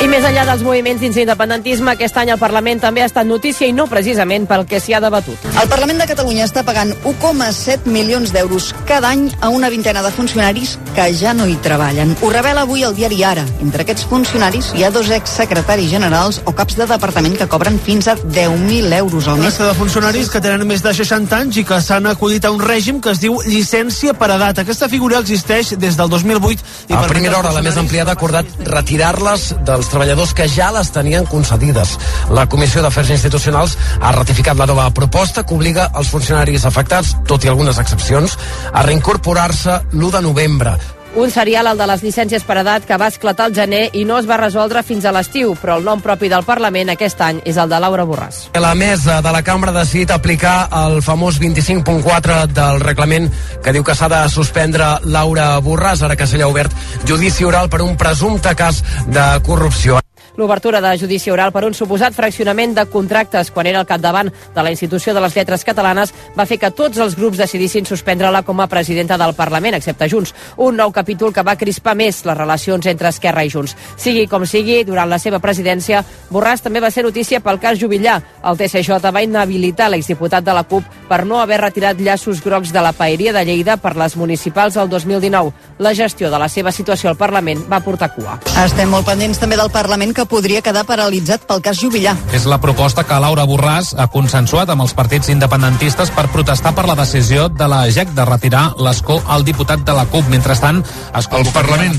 I més enllà dels moviments dins l'independentisme, aquest any el Parlament també ha estat notícia i no precisament pel que s'hi ha debatut.
El Parlament de Catalunya està pagant 1,7 milions d'euros cada any a una vintena de funcionaris que ja no hi treballen. Ho revela avui el diari Ara. Entre aquests funcionaris hi ha dos exsecretaris generals o caps de departament que cobren fins a 10.000 euros al mes.
de funcionaris que tenen més de 60 anys i que s'han acudit a un règim que es diu llicència per edat. Aquesta figura existeix des del 2008. I
a primera hora, la més ampliada ha acordat retirar-les dels treballadors que ja les tenien concedides. La Comissió d'Afers Institucionals ha ratificat la nova proposta que obliga els funcionaris afectats, tot i algunes excepcions, a reincorporar-se l'1 de novembre.
Un serial, el de les llicències per edat, que va esclatar al gener i no es va resoldre fins a l'estiu, però el nom propi del Parlament aquest any és el de Laura Borràs.
La mesa de la cambra ha decidit aplicar el famós 25.4 del reglament que diu que s'ha de suspendre Laura Borràs, ara que se li ha obert judici oral per un presumpte cas de corrupció.
L'obertura de judici oral per un suposat fraccionament de contractes quan era al capdavant de la institució de les lletres catalanes va fer que tots els grups decidissin suspendre-la com a presidenta del Parlament, excepte Junts. Un nou capítol que va crispar més les relacions entre Esquerra i Junts. Sigui com sigui, durant la seva presidència, Borràs també va ser notícia pel cas Jubillà. El TCJ va inhabilitar l'exdiputat de la CUP per no haver retirat llaços grocs de la paeria de Lleida per les municipals el 2019. La gestió de la seva situació al Parlament va portar cua.
Estem molt pendents també del Parlament que podria quedar paralitzat pel cas Jubillar.
És la proposta que Laura Borràs ha consensuat amb els partits independentistes per protestar per la decisió de la GEC de retirar l'escó al diputat de la CUP. Mentrestant, es
el Parlament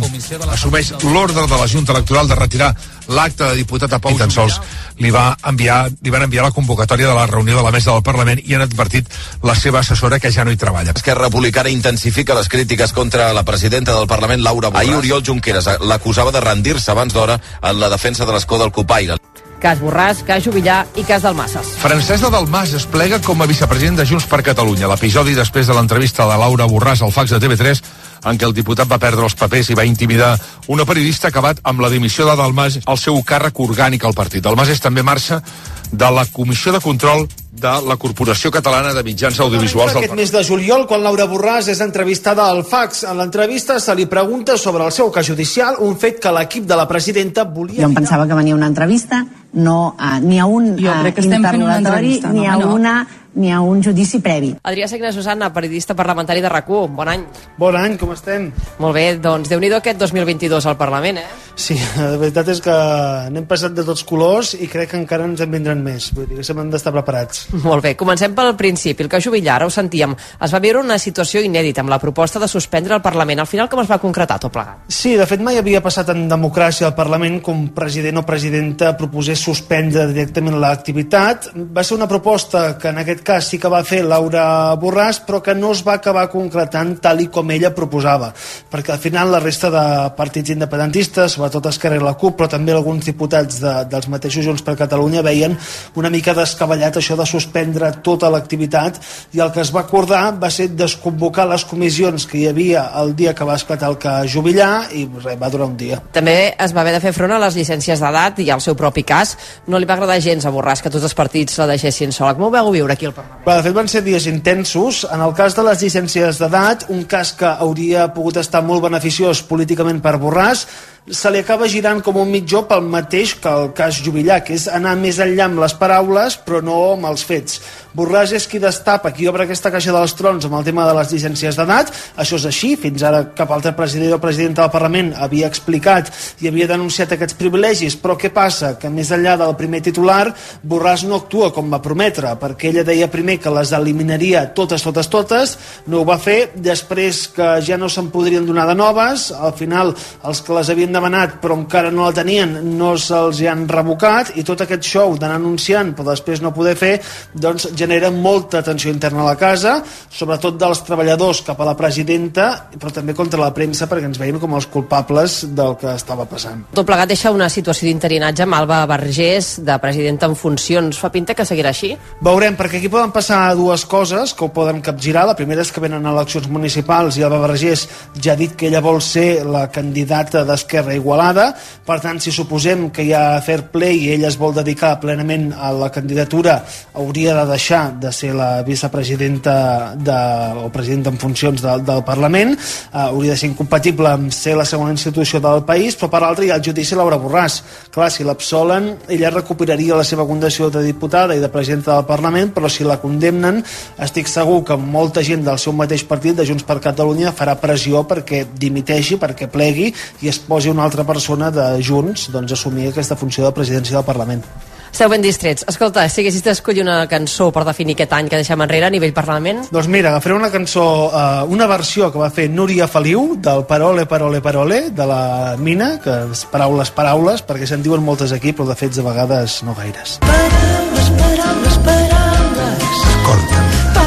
assumeix l'ordre de la Junta Electoral de retirar l'acte de diputat a Pau i tan sols li, va enviar, li van enviar la convocatòria de la reunió de la mesa del Parlament i han advertit la seva assessora que ja no hi treballa.
Esquerra Republicana intensifica les crítiques contra la presidenta del Parlament, Laura Borràs. Ahir Oriol Junqueras l'acusava de rendir-se abans d'hora en la defensa de l'escó del Copaire.
Cas Borràs, cas Jubillar i cas Dalmasses.
Francesc de Dalmas es plega com a vicepresident de Junts per Catalunya. L'episodi després de l'entrevista de Laura Borràs al fax de TV3 en què el diputat va perdre els papers i va intimidar una periodista ha acabat amb la dimissió de Dalmas al seu càrrec orgànic al partit. Dalmas és també marxa de la Comissió de Control de la Corporació Catalana de Mitjans Audiovisuals del
Aquest mes de juliol, quan Laura Borràs és entrevistada al fax, en l'entrevista se li pregunta sobre el seu cas judicial, un fet que l'equip de la presidenta volia...
Jo em pensava que venia una entrevista, no uh, ni a un
jo crec que estem fent una entrevista,
ni a
no?
una ni a un judici previ.
Adrià Segna Susana, periodista parlamentari de rac Bon any.
Bon any, com estem?
Molt bé, doncs déu nhi aquest 2022 al Parlament, eh?
Sí, la veritat és que n'hem passat de tots colors i crec que encara ens en vindran més. Vull dir que hem d'estar preparats.
Molt bé, comencem pel principi. El que Jubillar, ho sentíem, es va viure una situació inèdita amb la proposta de suspendre el Parlament. Al final com es va concretar tot plegat?
Sí, de fet mai havia passat en democràcia al Parlament com president o presidenta proposés suspendre directament l'activitat. Va ser una proposta que en aquest cas sí que va fer Laura Borràs, però que no es va acabar concretant tal i com ella proposava, perquè al final la resta de partits independentistes, sobretot Esquerra i la CUP, però també alguns diputats de, dels mateixos Junts per Catalunya veien una mica descabellat això de suspendre tota l'activitat i el que es va acordar va ser desconvocar les comissions que hi havia el dia que va esclatar el que Jubillar i res, va durar un dia.
També es va haver de fer front a les llicències d'edat i al seu propi cas. No li va agradar gens a Borràs que tots els partits la deixessin sola. Com ho veu viure aquí Parlament?
Però, de fet, van ser dies intensos. En el cas de les llicències d'edat, un cas que hauria pogut estar molt beneficiós políticament per Borràs, se li acaba girant com un mitjó pel mateix que el cas Jubillar, que és anar més enllà amb les paraules però no amb els fets. Borràs és qui destapa, qui obre aquesta caixa dels trons amb el tema de les llicències d'edat. Això és així, fins ara cap altre president o presidenta del Parlament havia explicat i havia denunciat aquests privilegis, però què passa? Que més enllà del primer titular, Borràs no actua com va prometre, perquè ella deia primer que les eliminaria totes, totes, totes, no ho va fer, després que ja no se'n podrien donar de noves, al final els que les havien demanat però encara no la tenien no se'ls han revocat i tot aquest show d'anar anunciant però després no poder fer doncs genera molta tensió interna a la casa sobretot dels treballadors cap a la presidenta però també contra la premsa perquè ens veiem com els culpables del que estava passant.
Tot plegat deixa una situació d'interinatge amb Alba Vergés, de presidenta en funcions. Fa pinta que seguirà així?
Veurem, perquè aquí poden passar dues coses que ho poden capgirar. La primera és que venen eleccions municipals i Alba Vergés ja ha dit que ella vol ser la candidata d'Esquerra Igualada. Per tant, si suposem que hi ha fair play i ella es vol dedicar plenament a la candidatura, hauria de deixar de ser la vicepresidenta de, o presidenta en funcions de, del Parlament. Uh, hauria de ser incompatible amb ser la segona institució del país, però per l'altre hi ha el judici Laura Borràs. Clar, si l'absolen, ella recuperaria la seva condició de diputada i de presidenta del Parlament, però si la condemnen, estic segur que molta gent del seu mateix partit, de Junts per Catalunya, farà pressió perquè dimiteixi, perquè plegui i es posi una altra persona de Junts doncs, assumir aquesta funció de presidència del Parlament.
Esteu ben distrets. Escolta, si haguessis d'escollir una cançó per definir aquest any que deixem enrere a nivell Parlament...
Doncs mira, agafaré una cançó, uh, una versió que va fer Núria Feliu, del Parole, Parole, Parole, de la Mina, que és paraules, paraules, perquè se'n diuen moltes aquí, però de fets de vegades no gaires.
Paraules, paraules, paraules.
Escolta.
Paraules,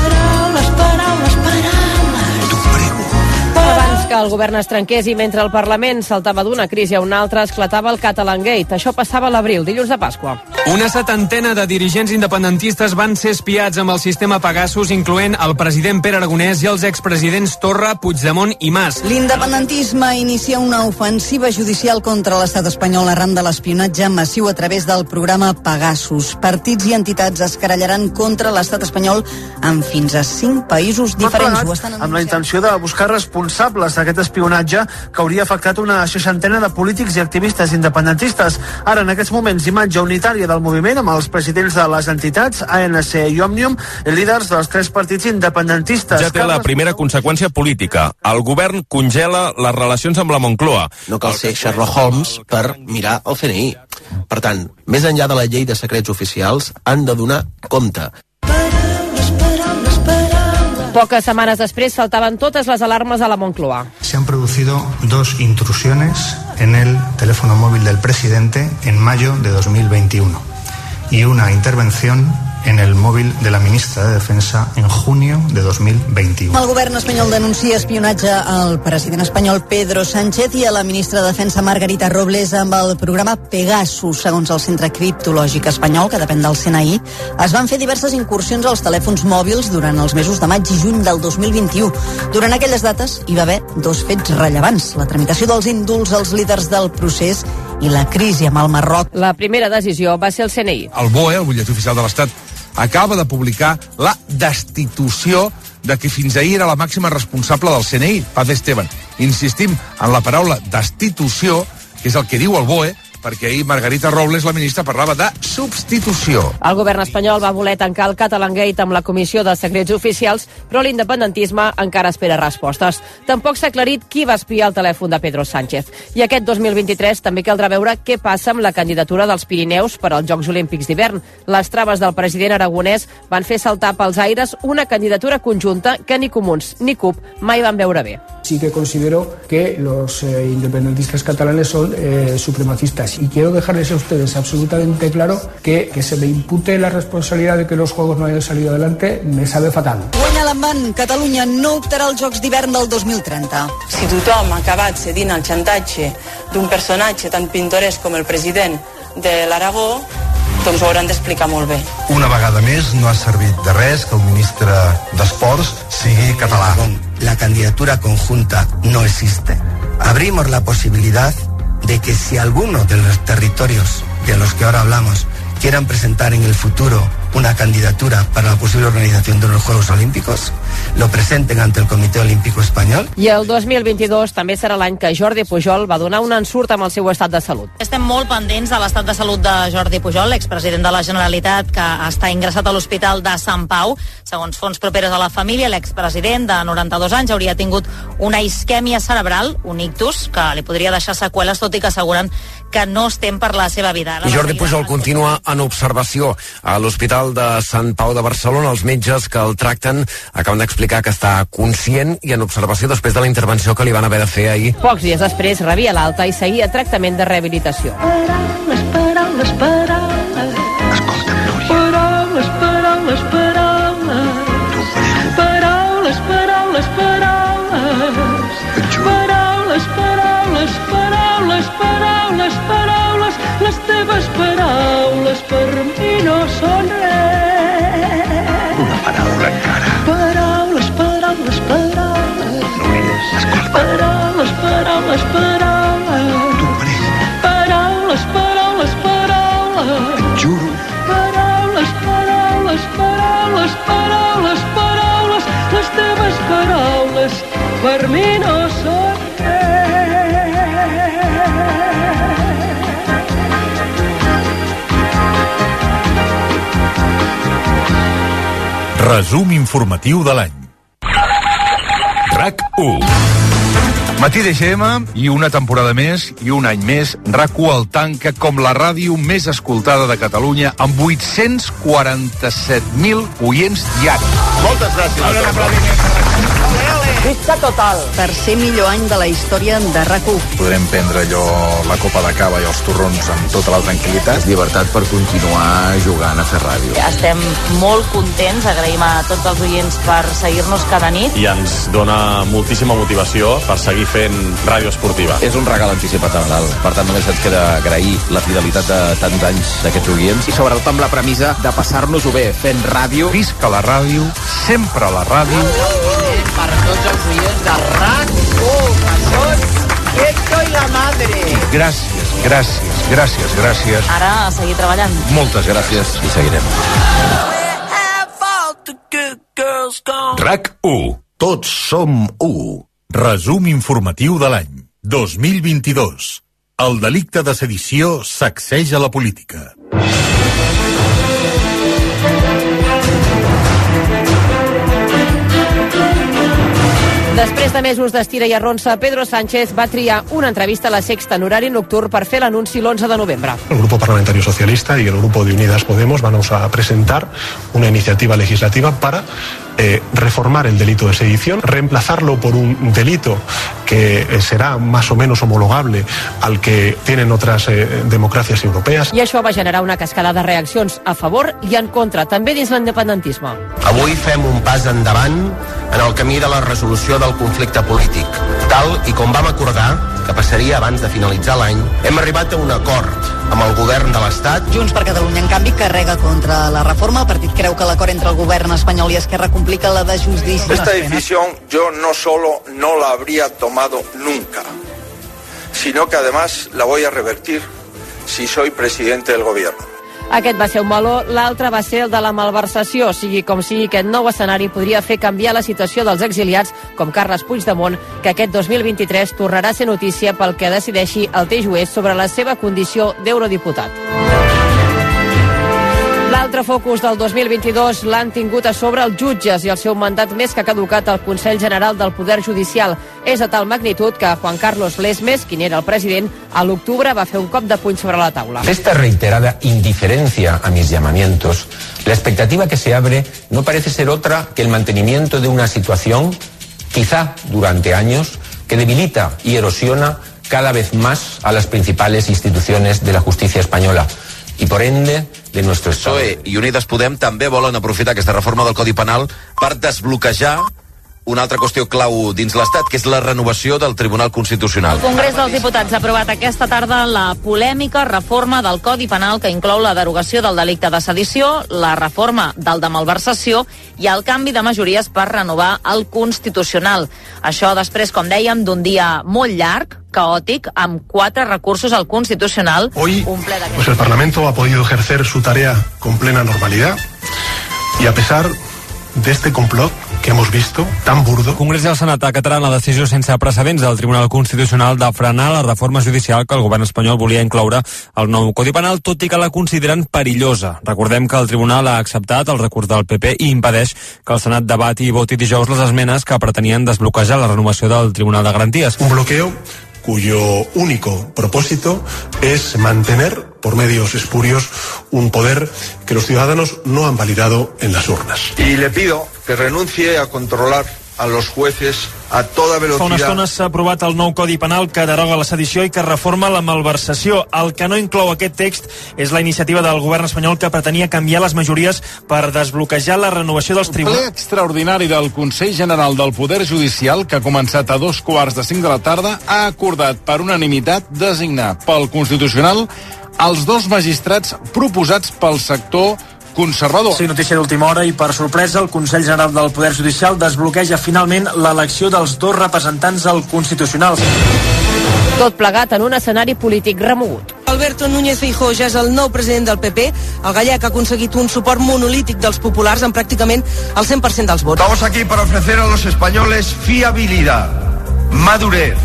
el govern es trenqués i mentre el Parlament saltava d'una crisi a una altra, esclatava el Catalan Gate. Això passava a l'abril, dilluns de Pasqua.
Una setantena de dirigents independentistes van ser espiats amb el sistema Pegasus, incloent el president Pere Aragonès i els expresidents Torra, Puigdemont i Mas.
L'independentisme inicia una ofensiva judicial contra l'estat espanyol arran de l'espionatge massiu a través del programa Pegasus. Partits i entitats es querellaran contra l'estat espanyol en fins a cinc països diferents. Ho estan
amb la intenció de buscar responsables d'aquest espionatge que hauria afectat una seixantena de polítics i activistes independentistes. Ara, en aquests moments, imatge unitària del moviment amb els presidents de les entitats ANC i Òmnium líders dels tres partits independentistes.
Ja té la primera conseqüència política. El govern congela les relacions amb la Moncloa.
No cal ser Sherlock Holmes per mirar el CNI. Per tant, més enllà de la llei de secrets oficials, han de donar compte.
Paraules,
Poques setmanes després saltaven totes les alarmes a la Moncloa.
Se han producido dos intrusiones en el teléfono móvil del presidente en mayo de 2021 y una intervención en el móvil de la ministra de Defensa en junio de 2021.
El govern espanyol denuncia espionatge al president espanyol Pedro Sánchez i a la ministra de Defensa Margarita Robles amb el programa Pegasus. Segons el Centre Criptològic Espanyol, que depèn del CNI, es van fer diverses incursions als telèfons mòbils durant els mesos de maig i juny del 2021. Durant aquelles dates hi va haver dos fets rellevants, la tramitació dels indults als líders del procés i la crisi amb el Marroc.
La primera decisió va ser el CNI.
El BOE, el butlletí oficial de l'Estat, acaba de publicar la destitució de qui fins ahir era la màxima responsable del CNI, Paz Esteban. Insistim en la paraula destitució, que és el que diu el BOE, perquè ahir Margarita Robles, la ministra, parlava de substitució.
El govern espanyol va voler tancar el Catalan Gate amb la Comissió de Secrets Oficials, però l'independentisme encara espera respostes. Tampoc s'ha aclarit qui va espiar el telèfon de Pedro Sánchez. I aquest 2023 també caldrà veure què passa amb la candidatura dels Pirineus per als Jocs Olímpics d'hivern. Les traves del president aragonès van fer saltar pels aires una candidatura conjunta que ni comuns ni CUP mai van veure bé.
Sí que considero que los eh, independentistas catalanes son eh, supremacistas y quiero dejarles a ustedes absolutamente claro que, que se me impute la responsabilidad de que los juegos no hayan salido adelante me sabe fatal.
Guanya l'embant, Catalunya no optarà als Jocs d'hivern del 2030.
Si tothom ha acabat cedint al xantatge d'un personatge tan pintoresc com el president de l'Aragó, doncs ho hauran d'explicar molt bé.
Una vegada més no ha servit de res que el ministre d'Esports sigui català.
La candidatura conjunta no existe. Abrimos la posibilidad de que si alguno de los territorios de los que ahora hablamos quieran presentar en el futuro una candidatura para la posible organización de los Juegos Olímpicos, lo presenten ante el Comité Olímpico Español.
I el 2022 també serà l'any que Jordi Pujol va donar un ensurt amb el seu estat de salut.
Estem molt pendents de l'estat de salut de Jordi Pujol, expresident de la Generalitat, que està ingressat a l'Hospital de Sant Pau. Segons fons properes a la família, l'expresident de 92 anys hauria tingut una isquèmia cerebral, un ictus, que li podria deixar seqüeles, tot i que asseguren que no estem per la seva vida.
I Jordi Pujol continua en observació a l'Hospital de Sant Pau de Barcelona. Els metges que el tracten acaben d'explicar que està conscient i en observació després de la intervenció que li van haver de fer ahir.
Pocs dies després rebia l'alta i seguia tractament de rehabilitació.
Paraules, paraules, paraules. Escolta'm, Núria. Paraules, paraules, paraules. Paraules, paraules, paraules. Paraules, paraules, paraules, paraules, paraules. Les teves paraules per mi no són res.
Una paraula encara.
Paraules, paraules, paraules.
Núria, escolta.
Paraules, paraules, paraules. Paraules, paraules, paraules.
Et juro.
Paraules, paraules, paraules, paraules, paraules. Les teves paraules per mi no
Resum informatiu de l'any. RAC 1.
Matí de GM i una temporada més i un any més RAC1 el tanca com la ràdio més escoltada de Catalunya amb 847.000 oients diaris.
Moltes gràcies.
Visca total. Tercer millor any de la història de RAC1.
Podrem prendre allò, la copa de cava i els torrons amb tota la tranquil·litat. Llibertat per continuar jugant a fer ràdio.
Estem molt contents, agraïm a tots els oients per seguir-nos cada nit.
i ens dona moltíssima motivació per seguir fent ràdio esportiva.
És un regal anticipat a Nadal. Per tant, només ens queda agrair la fidelitat de tants anys d'aquests oients.
i sobretot amb la premissa de passar-nos-ho bé fent ràdio.
Visca la ràdio, sempre la ràdio.
Per tots els oients de RAC1, que són Esto y la madre.
Gràcies, gràcies, gràcies, gràcies.
Ara a seguir treballant.
Moltes gràcies i seguirem.
RAC 1. Tots som 1. Resum informatiu de l'any 2022. El delicte de sedició sacseja la política.
Després de mesos d'estira i arronsa, Pedro Sánchez va triar una entrevista a la Sexta en horari nocturn per fer l'anunci l'11 de novembre.
El Grupo Parlamentario Socialista y el Grupo de Unidas Podemos vamos a presentar una iniciativa legislativa para eh, reformar el delito de sedición, reemplazarlo por un delito que eh, será más o menos homologable al que tienen otras eh, democracias europeas.
I això va generar una cascada de reaccions a favor i en contra, també dins l'independentisme.
Avui fem un pas endavant en el camí de la resolució del conflicte polític. Tal i com vam acordar, que passaria abans de finalitzar l'any, hem arribat a un acord amb el govern de l'Estat
Junts per Catalunya, en canvi, carrega contra la reforma. El partit creu que l'acord entre el govern espanyol i Esquerra complica la de justícia.
Esta decisión yo no solo no la habría tomado nunca, sino que además la voy a revertir si soy presidente del gobierno.
Aquest va ser un meló, l'altre va ser el de la malversació. Sigui com sigui, aquest nou escenari podria fer canviar la situació dels exiliats, com Carles Puigdemont, que aquest 2023 tornarà a ser notícia pel que decideixi el TJUE sobre la seva condició d'eurodiputat. L'altre focus del 2022 l'han tingut a sobre els jutges i el seu mandat més que caducat al Consell General del Poder Judicial. És de tal magnitud que Juan Carlos Lesmes, quin era el president, a l'octubre va fer un cop de puny sobre la taula.
Esta reiterada indiferencia a mis llamamientos, la expectativa que se abre no parece ser otra que el mantenimiento de una situación, quizá durante años, que debilita y erosiona cada vez más a las principales instituciones de la justicia española y por ende de nuestro Estado.
PSOE i Unides Podem també volen aprofitar aquesta reforma del Codi Penal per desbloquejar
una altra qüestió clau dins l'Estat, que és la renovació del Tribunal Constitucional.
El Congrés dels Diputats ha aprovat aquesta tarda la polèmica reforma del Codi Penal que inclou la derogació del delicte de sedició, la reforma del de malversació i el canvi de majories per renovar el Constitucional. Això després, com dèiem, d'un dia molt llarg, caòtic, amb quatre recursos al Constitucional.
Hoy,
un ple
pues el Parlamento ha podido ejercer su tarea con plena normalidad y a pesar de este complot que hemos visto, tan burdo.
El Congrés i el Senat acataran la decisió sense precedents del Tribunal Constitucional de frenar la reforma judicial que el govern espanyol volia incloure al nou Codi Penal, tot i que la consideren perillosa. Recordem que el Tribunal ha acceptat el recurs del PP i impedeix que el Senat debati i voti dijous les esmenes que pretenien desbloquejar la renovació del Tribunal de Garanties.
Un bloqueo cuyo único propósito es mantener por medios espurios un poder que los ciudadanos no han validado en las urnas.
Y le pido que renuncie a controlar a los jueces a toda
Fa una
velocidad.
estona s'ha aprovat el nou Codi Penal que deroga la sedició i que reforma la malversació. El que no inclou aquest text és la iniciativa del govern espanyol que pretenia canviar les majories per desbloquejar la renovació dels
ple
tribunals.
extraordinari del Consell General del Poder Judicial, que ha començat a dos quarts de cinc de la tarda, ha acordat per unanimitat designar pel Constitucional els dos magistrats proposats pel sector conservador.
Sí, notícia d'última hora i per sorpresa el Consell General del Poder Judicial desbloqueja finalment l'elecció dels dos representants al Constitucional.
Tot plegat en un escenari polític remogut.
Alberto Núñez Feijó ja és el nou president del PP. El gallec ha aconseguit un suport monolític dels populars amb pràcticament el 100% dels vots.
Estamos aquí para ofrecer a los españoles fiabilidad, madurez,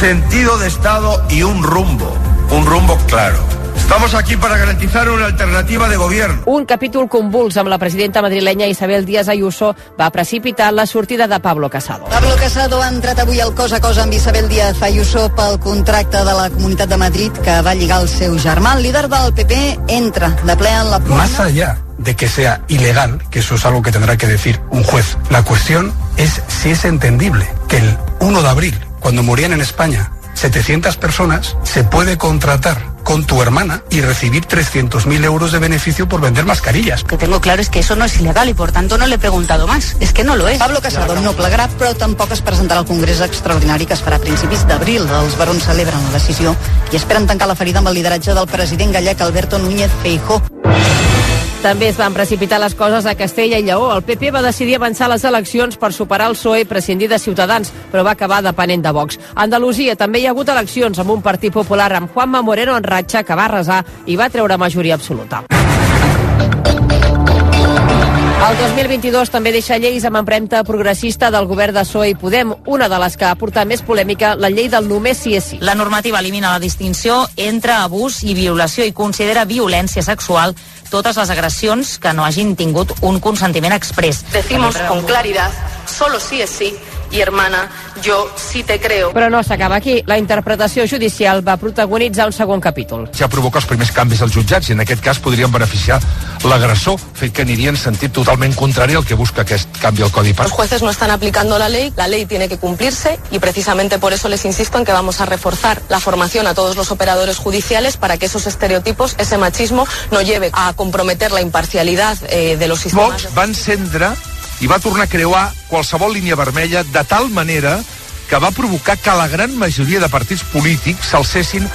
sentido de Estado y un rumbo, un rumbo claro. Estamos aquí para garantizar una alternativa de gobierno.
Un capítol convuls amb la presidenta madrilenya Isabel Díaz Ayuso va precipitar la sortida de Pablo Casado.
Pablo Casado ha entrat avui al cos a cos amb Isabel Díaz Ayuso pel contracte de la Comunitat de Madrid que va lligar el seu germà. El líder del PP entra de ple en la
Más allá de que sea ilegal, que eso es algo que tendrá que decir un juez, la cuestión es si es entendible que el 1 de abril, cuando morían en España 700 personas, se puede contratar con tu hermana y recibir 300.000 euros de beneficio por vender mascarillas.
Lo que tengo claro es que eso no es ilegal y por tanto no le he preguntado más. Es que no lo es.
Pablo Casado no plegarà, però tampoc es presentarà al Congrés extraordinari que es farà a principis d'abril. Els barons celebren la decisió i esperen tancar la ferida amb el lideratge del president gallec Alberto Núñez Feijó.
També es van precipitar les coses a Castella i Lleó. El PP va decidir avançar les eleccions per superar el PSOE i prescindir de Ciutadans, però va acabar depenent de Vox. A Andalusia també hi ha hagut eleccions amb un partit popular amb Juanma Moreno en ratxa que va arrasar i va treure majoria absoluta. El 2022 també deixa lleis amb empremta progressista del govern de PSOE i Podem, una de les que ha portat més polèmica, la llei del només sí és sí.
La normativa elimina la distinció entre abús i violació i considera violència sexual totes les agressions que no hagin tingut un consentiment express.
Decimos con claridad, solo sí es sí. Y hermana, yo sí te creo.
Però no s'acaba aquí. La interpretació judicial va protagonitzar un segon capítol.
ja provoca els primers canvis als jutjats i en aquest cas podrien beneficiar l'agressor, fet que aniria en sentit totalment contrari al que busca aquest canvi al Codi
Los
Penal.
jueces no están aplicando la ley, la ley tiene que cumplirse y precisamente por eso les insisto en que vamos a reforzar la formación a todos los operadores judiciales para que esos estereotipos, ese machismo, no lleve a comprometer la imparcialidad eh, de los sistemas.
Vox va encendre i va tornar a creuar qualsevol línia vermella de tal manera que va provocar que la gran majoria de partits polítics s'alcessin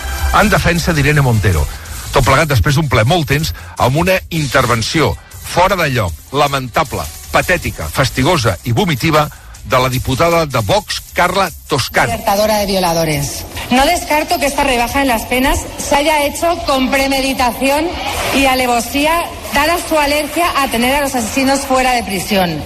en defensa d'Irene Montero. Tot plegat després d'un ple molt tens amb una intervenció fora de lloc, lamentable, patètica, fastigosa i vomitiva de la diputada de Vox, Carla Toscano.
de violadores. No descarto que esta rebaja en las penas se haya hecho con premeditación y alevosía, dada su alergia a tener a los asesinos fuera de prisión.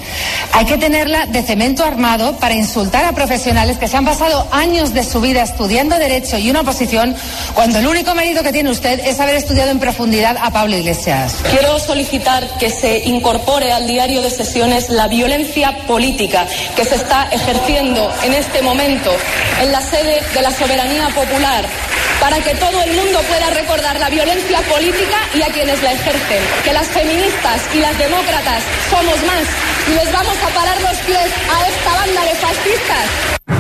Hay que tenerla de cemento armado para insultar a profesionales que se han pasado años de su vida estudiando Derecho y una oposición, cuando el único mérito que tiene usted es haber estudiado en profundidad a Pablo Iglesias.
Quiero solicitar que se incorpore al diario de sesiones la violencia política que se está ejerciendo en este momento en la sede de la soberanía popular para que todo el mundo pueda recordar la violencia política y a quienes la ejercen. Que las feministas y las demócratas somos más y les vamos a parar los pies a esta banda de fascistas.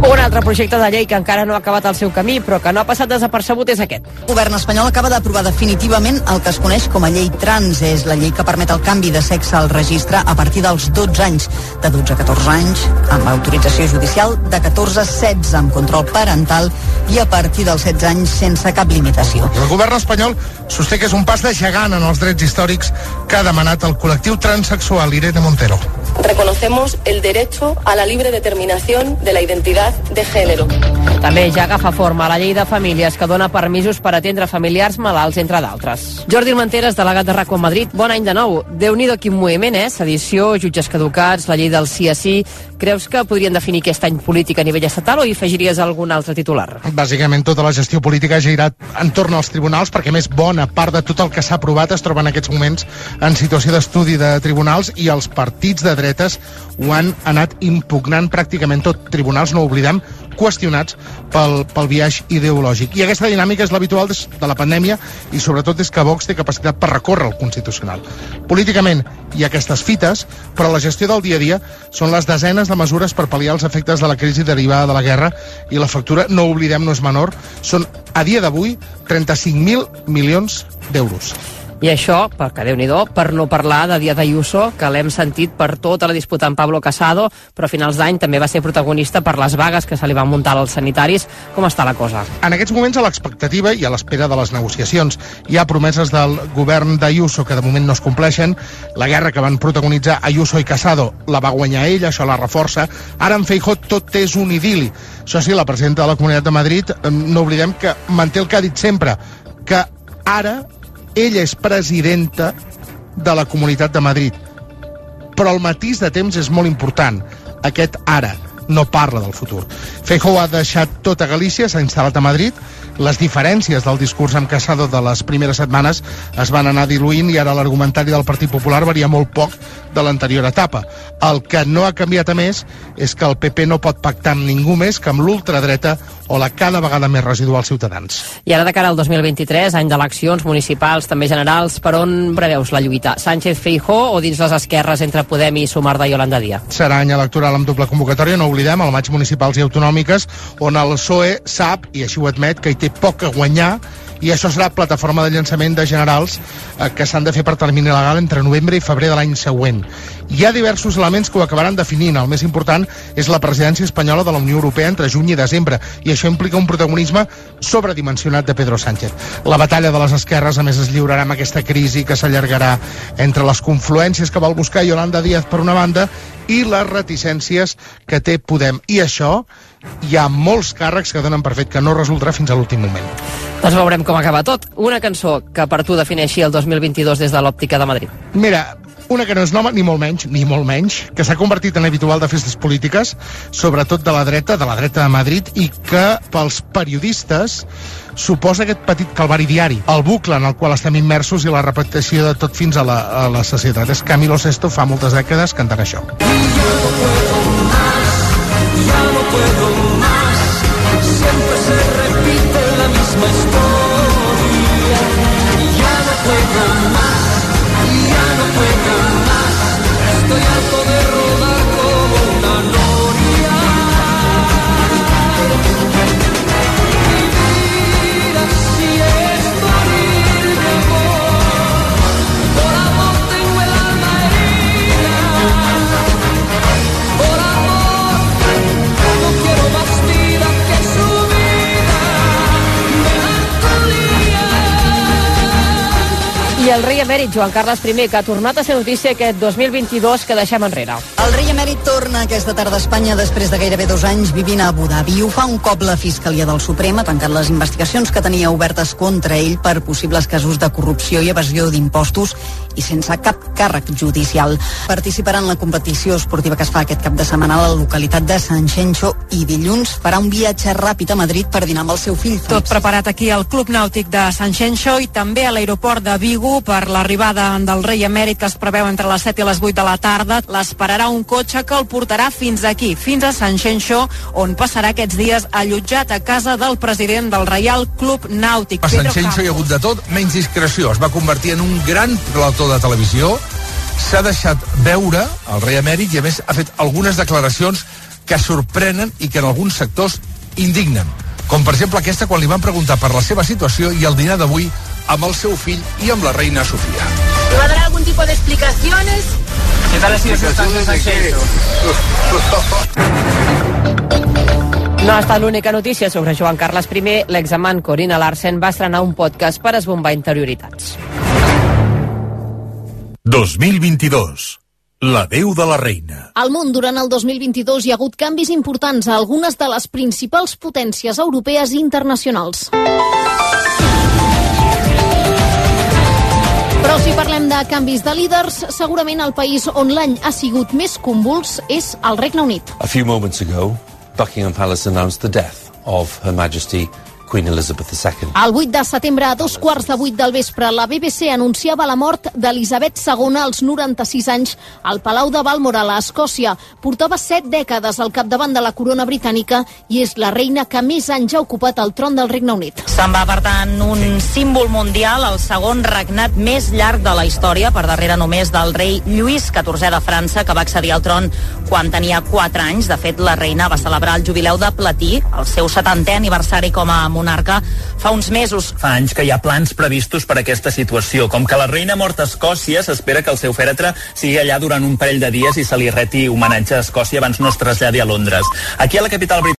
Un altre projecte de llei que encara no ha acabat el seu camí, però que no ha passat desapercebut és aquest.
El govern espanyol acaba d'aprovar definitivament el que es coneix com a llei trans. És la llei que permet el canvi de sexe al registre a partir dels 12 anys. De 12 a 14 anys, amb autorització judicial, de 14 a 16 amb control parental i a partir dels 16 anys sense cap limitació.
El govern espanyol sosté que és un pas de gegant en els drets històrics que ha demanat el col·lectiu transsexual Irene Montero.
Reconocemos el derecho a la libre determinación de la identidad de género.
També ja agafa forma la llei de famílies que dona permisos per atendre familiars malalts, entre d'altres. Jordi Manteres, delegat de RACO a Madrid, bon any de nou. déu nhi quin moviment, eh? Sedició, jutges caducats, la llei del sí a sí... Creus que podrien definir aquest any polític a nivell estatal o hi afegiries algun altre titular?
Bàsicament tota la gestió política ha girat entorn als tribunals perquè més bona part de tot el que s'ha aprovat es troba en aquests moments en situació d'estudi de tribunals i els partits de dretes ho han anat impugnant pràcticament tot. Tribunals, no ho oblidem, qüestionats pel, pel viatge ideològic. I aquesta dinàmica és l'habitual de la pandèmia i sobretot des que Vox té capacitat per recórrer el Constitucional. Políticament hi ha aquestes fites, però la gestió del dia a dia són les desenes de mesures per pal·liar els efectes de la crisi derivada de la guerra i la factura, no oblidem, no és menor, són a dia d'avui 35.000 milions d'euros.
I això, perquè déu nhi per no parlar de Díaz Ayuso, que l'hem sentit per tota la disputa amb Pablo Casado, però a finals d'any també va ser protagonista per les vagues que se li van muntar als sanitaris. Com està la cosa?
En aquests moments, a l'expectativa i a l'espera de les negociacions, hi ha promeses del govern d'Ayuso que de moment no es compleixen. La guerra que van protagonitzar Ayuso i Casado la va guanyar ell, això la reforça. Ara en Feijó tot és un idili. Això sí, la presidenta de la Comunitat de Madrid, no oblidem que manté el que ha dit sempre, que ara ella és presidenta de la Comunitat de Madrid. Però el matís de temps és molt important. Aquest ara no parla del futur. Feijóo ha deixat tota Galícia, s'ha instal·lat a Madrid, les diferències del discurs amb Casado de les primeres setmanes es van anar diluint i ara l'argumentari del Partit Popular varia molt poc de l'anterior etapa. El que no ha canviat a més és que el PP no pot pactar amb ningú més que amb l'ultradreta o la cada vegada més residual Ciutadans.
I ara de cara al 2023, any d'eleccions municipals, també generals, per on preveus la lluita? Sánchez Feijó o dins les esquerres entre Podem i Sumar de Yolanda Díaz?
Serà any electoral amb doble convocatòria, no oblidem, al maig municipals i autonòmiques, on el PSOE sap, i així ho admet, que hi té poc a guanyar i això serà plataforma de llançament de generals eh, que s'han de fer per termini legal entre novembre i febrer de l'any següent. Hi ha diversos elements que ho acabaran definint. El més important és la presidència espanyola de la Unió Europea entre juny i desembre, i això implica un protagonisme sobredimensionat de Pedro Sánchez. La batalla de les esquerres, a més, es lliurarà amb aquesta crisi que s'allargarà entre les confluències que vol buscar Yolanda Díaz per una banda i les reticències que té Podem. I això hi ha molts càrrecs que donen per fet que no resultarà fins a l'últim moment.
Doncs veurem com acaba tot. Una cançó que per tu defineixi el 2022 des de l'òptica de Madrid.
Mira, una que no és nova, ni molt menys, ni molt menys, que s'ha convertit en habitual de festes polítiques, sobretot de la dreta, de la dreta de Madrid, i que pels periodistes suposa aquest petit calvari diari, el bucle en el qual estem immersos i la repetició de tot fins a la, a la societat. És Camilo Sesto fa moltes dècades cantant això.
Ya no puedo más, la misma historia. Ya no
al Rei emèrit Joan Carles I, que ha tornat a ser notícia aquest 2022 que deixem enrere.
El rei emèrit torna aquesta tarda a Espanya després de gairebé dos anys vivint a Abu Dhabi. Ho fa un cop la Fiscalia del Suprem ha tancat les investigacions que tenia obertes contra ell per possibles casos de corrupció i evasió d'impostos i sense cap càrrec judicial. Participarà en la competició esportiva que es fa aquest cap de setmana a la localitat de San Xenxo i dilluns farà un viatge ràpid a Madrid per dinar amb el seu fill.
Tot preparat aquí al Club Nàutic de Sant Xenxo i també a l'aeroport de Vigo per l'arribada del rei emèrit que es preveu entre les 7 i les 8 de la tarda. L'esperarà un cotxe que el portarà fins aquí, fins a Sant Xenxo, on passarà aquests dies allotjat a casa del president del Reial Club Nàutic.
A Sant Xenxo hi ha hagut de tot, menys discreció. Es va convertir en un gran plató de televisió, s'ha deixat veure el rei emèrit i, a més, ha fet algunes declaracions que sorprenen i que en alguns sectors indignen. Com per exemple aquesta quan li van preguntar per la seva situació i el dinar d'avui amb el seu fill i amb la reina Sofia.
¿Me va a dar algún tipo de explicaciones?
¿Qué tal ha sido su estancia en Sánchez?
No ha estat l'única notícia sobre Joan Carles I. L'examant Corina Larsen va estrenar un podcast per esbombar interioritats.
2022. La veu de la reina.
Al món, durant el 2022, hi ha hagut canvis importants a algunes de les principals potències europees i internacionals. Però si parlem de canvis de líders, segurament el país on l'any ha sigut més convuls és el Regne Unit.
A few moments ago, Buckingham Palace announced the death of Her Majesty Queen Elizabeth II.
El 8 de setembre, a dos quarts de vuit del vespre, la BBC anunciava la mort d'Elisabet II als 96 anys al Palau de Balmoral, a Escòcia. Portava set dècades al capdavant de la corona britànica i és la reina que més anys ha ocupat el tron del Regne Unit.
Se'n va, per tant, un símbol mundial, el segon regnat més llarg de la història, per darrere només del rei Lluís XIV de França, que va accedir al tron quan tenia 4 anys. De fet, la reina va celebrar el jubileu de platí, el seu 70è aniversari com a monarca, fa uns mesos.
Fa anys que hi ha plans previstos per a aquesta situació. Com que la reina ha mort a Escòcia, s'espera que el seu fèretre sigui allà durant un parell de dies i se li reti homenatge a Escòcia abans no es traslladi a Londres. Aquí a la capital britànica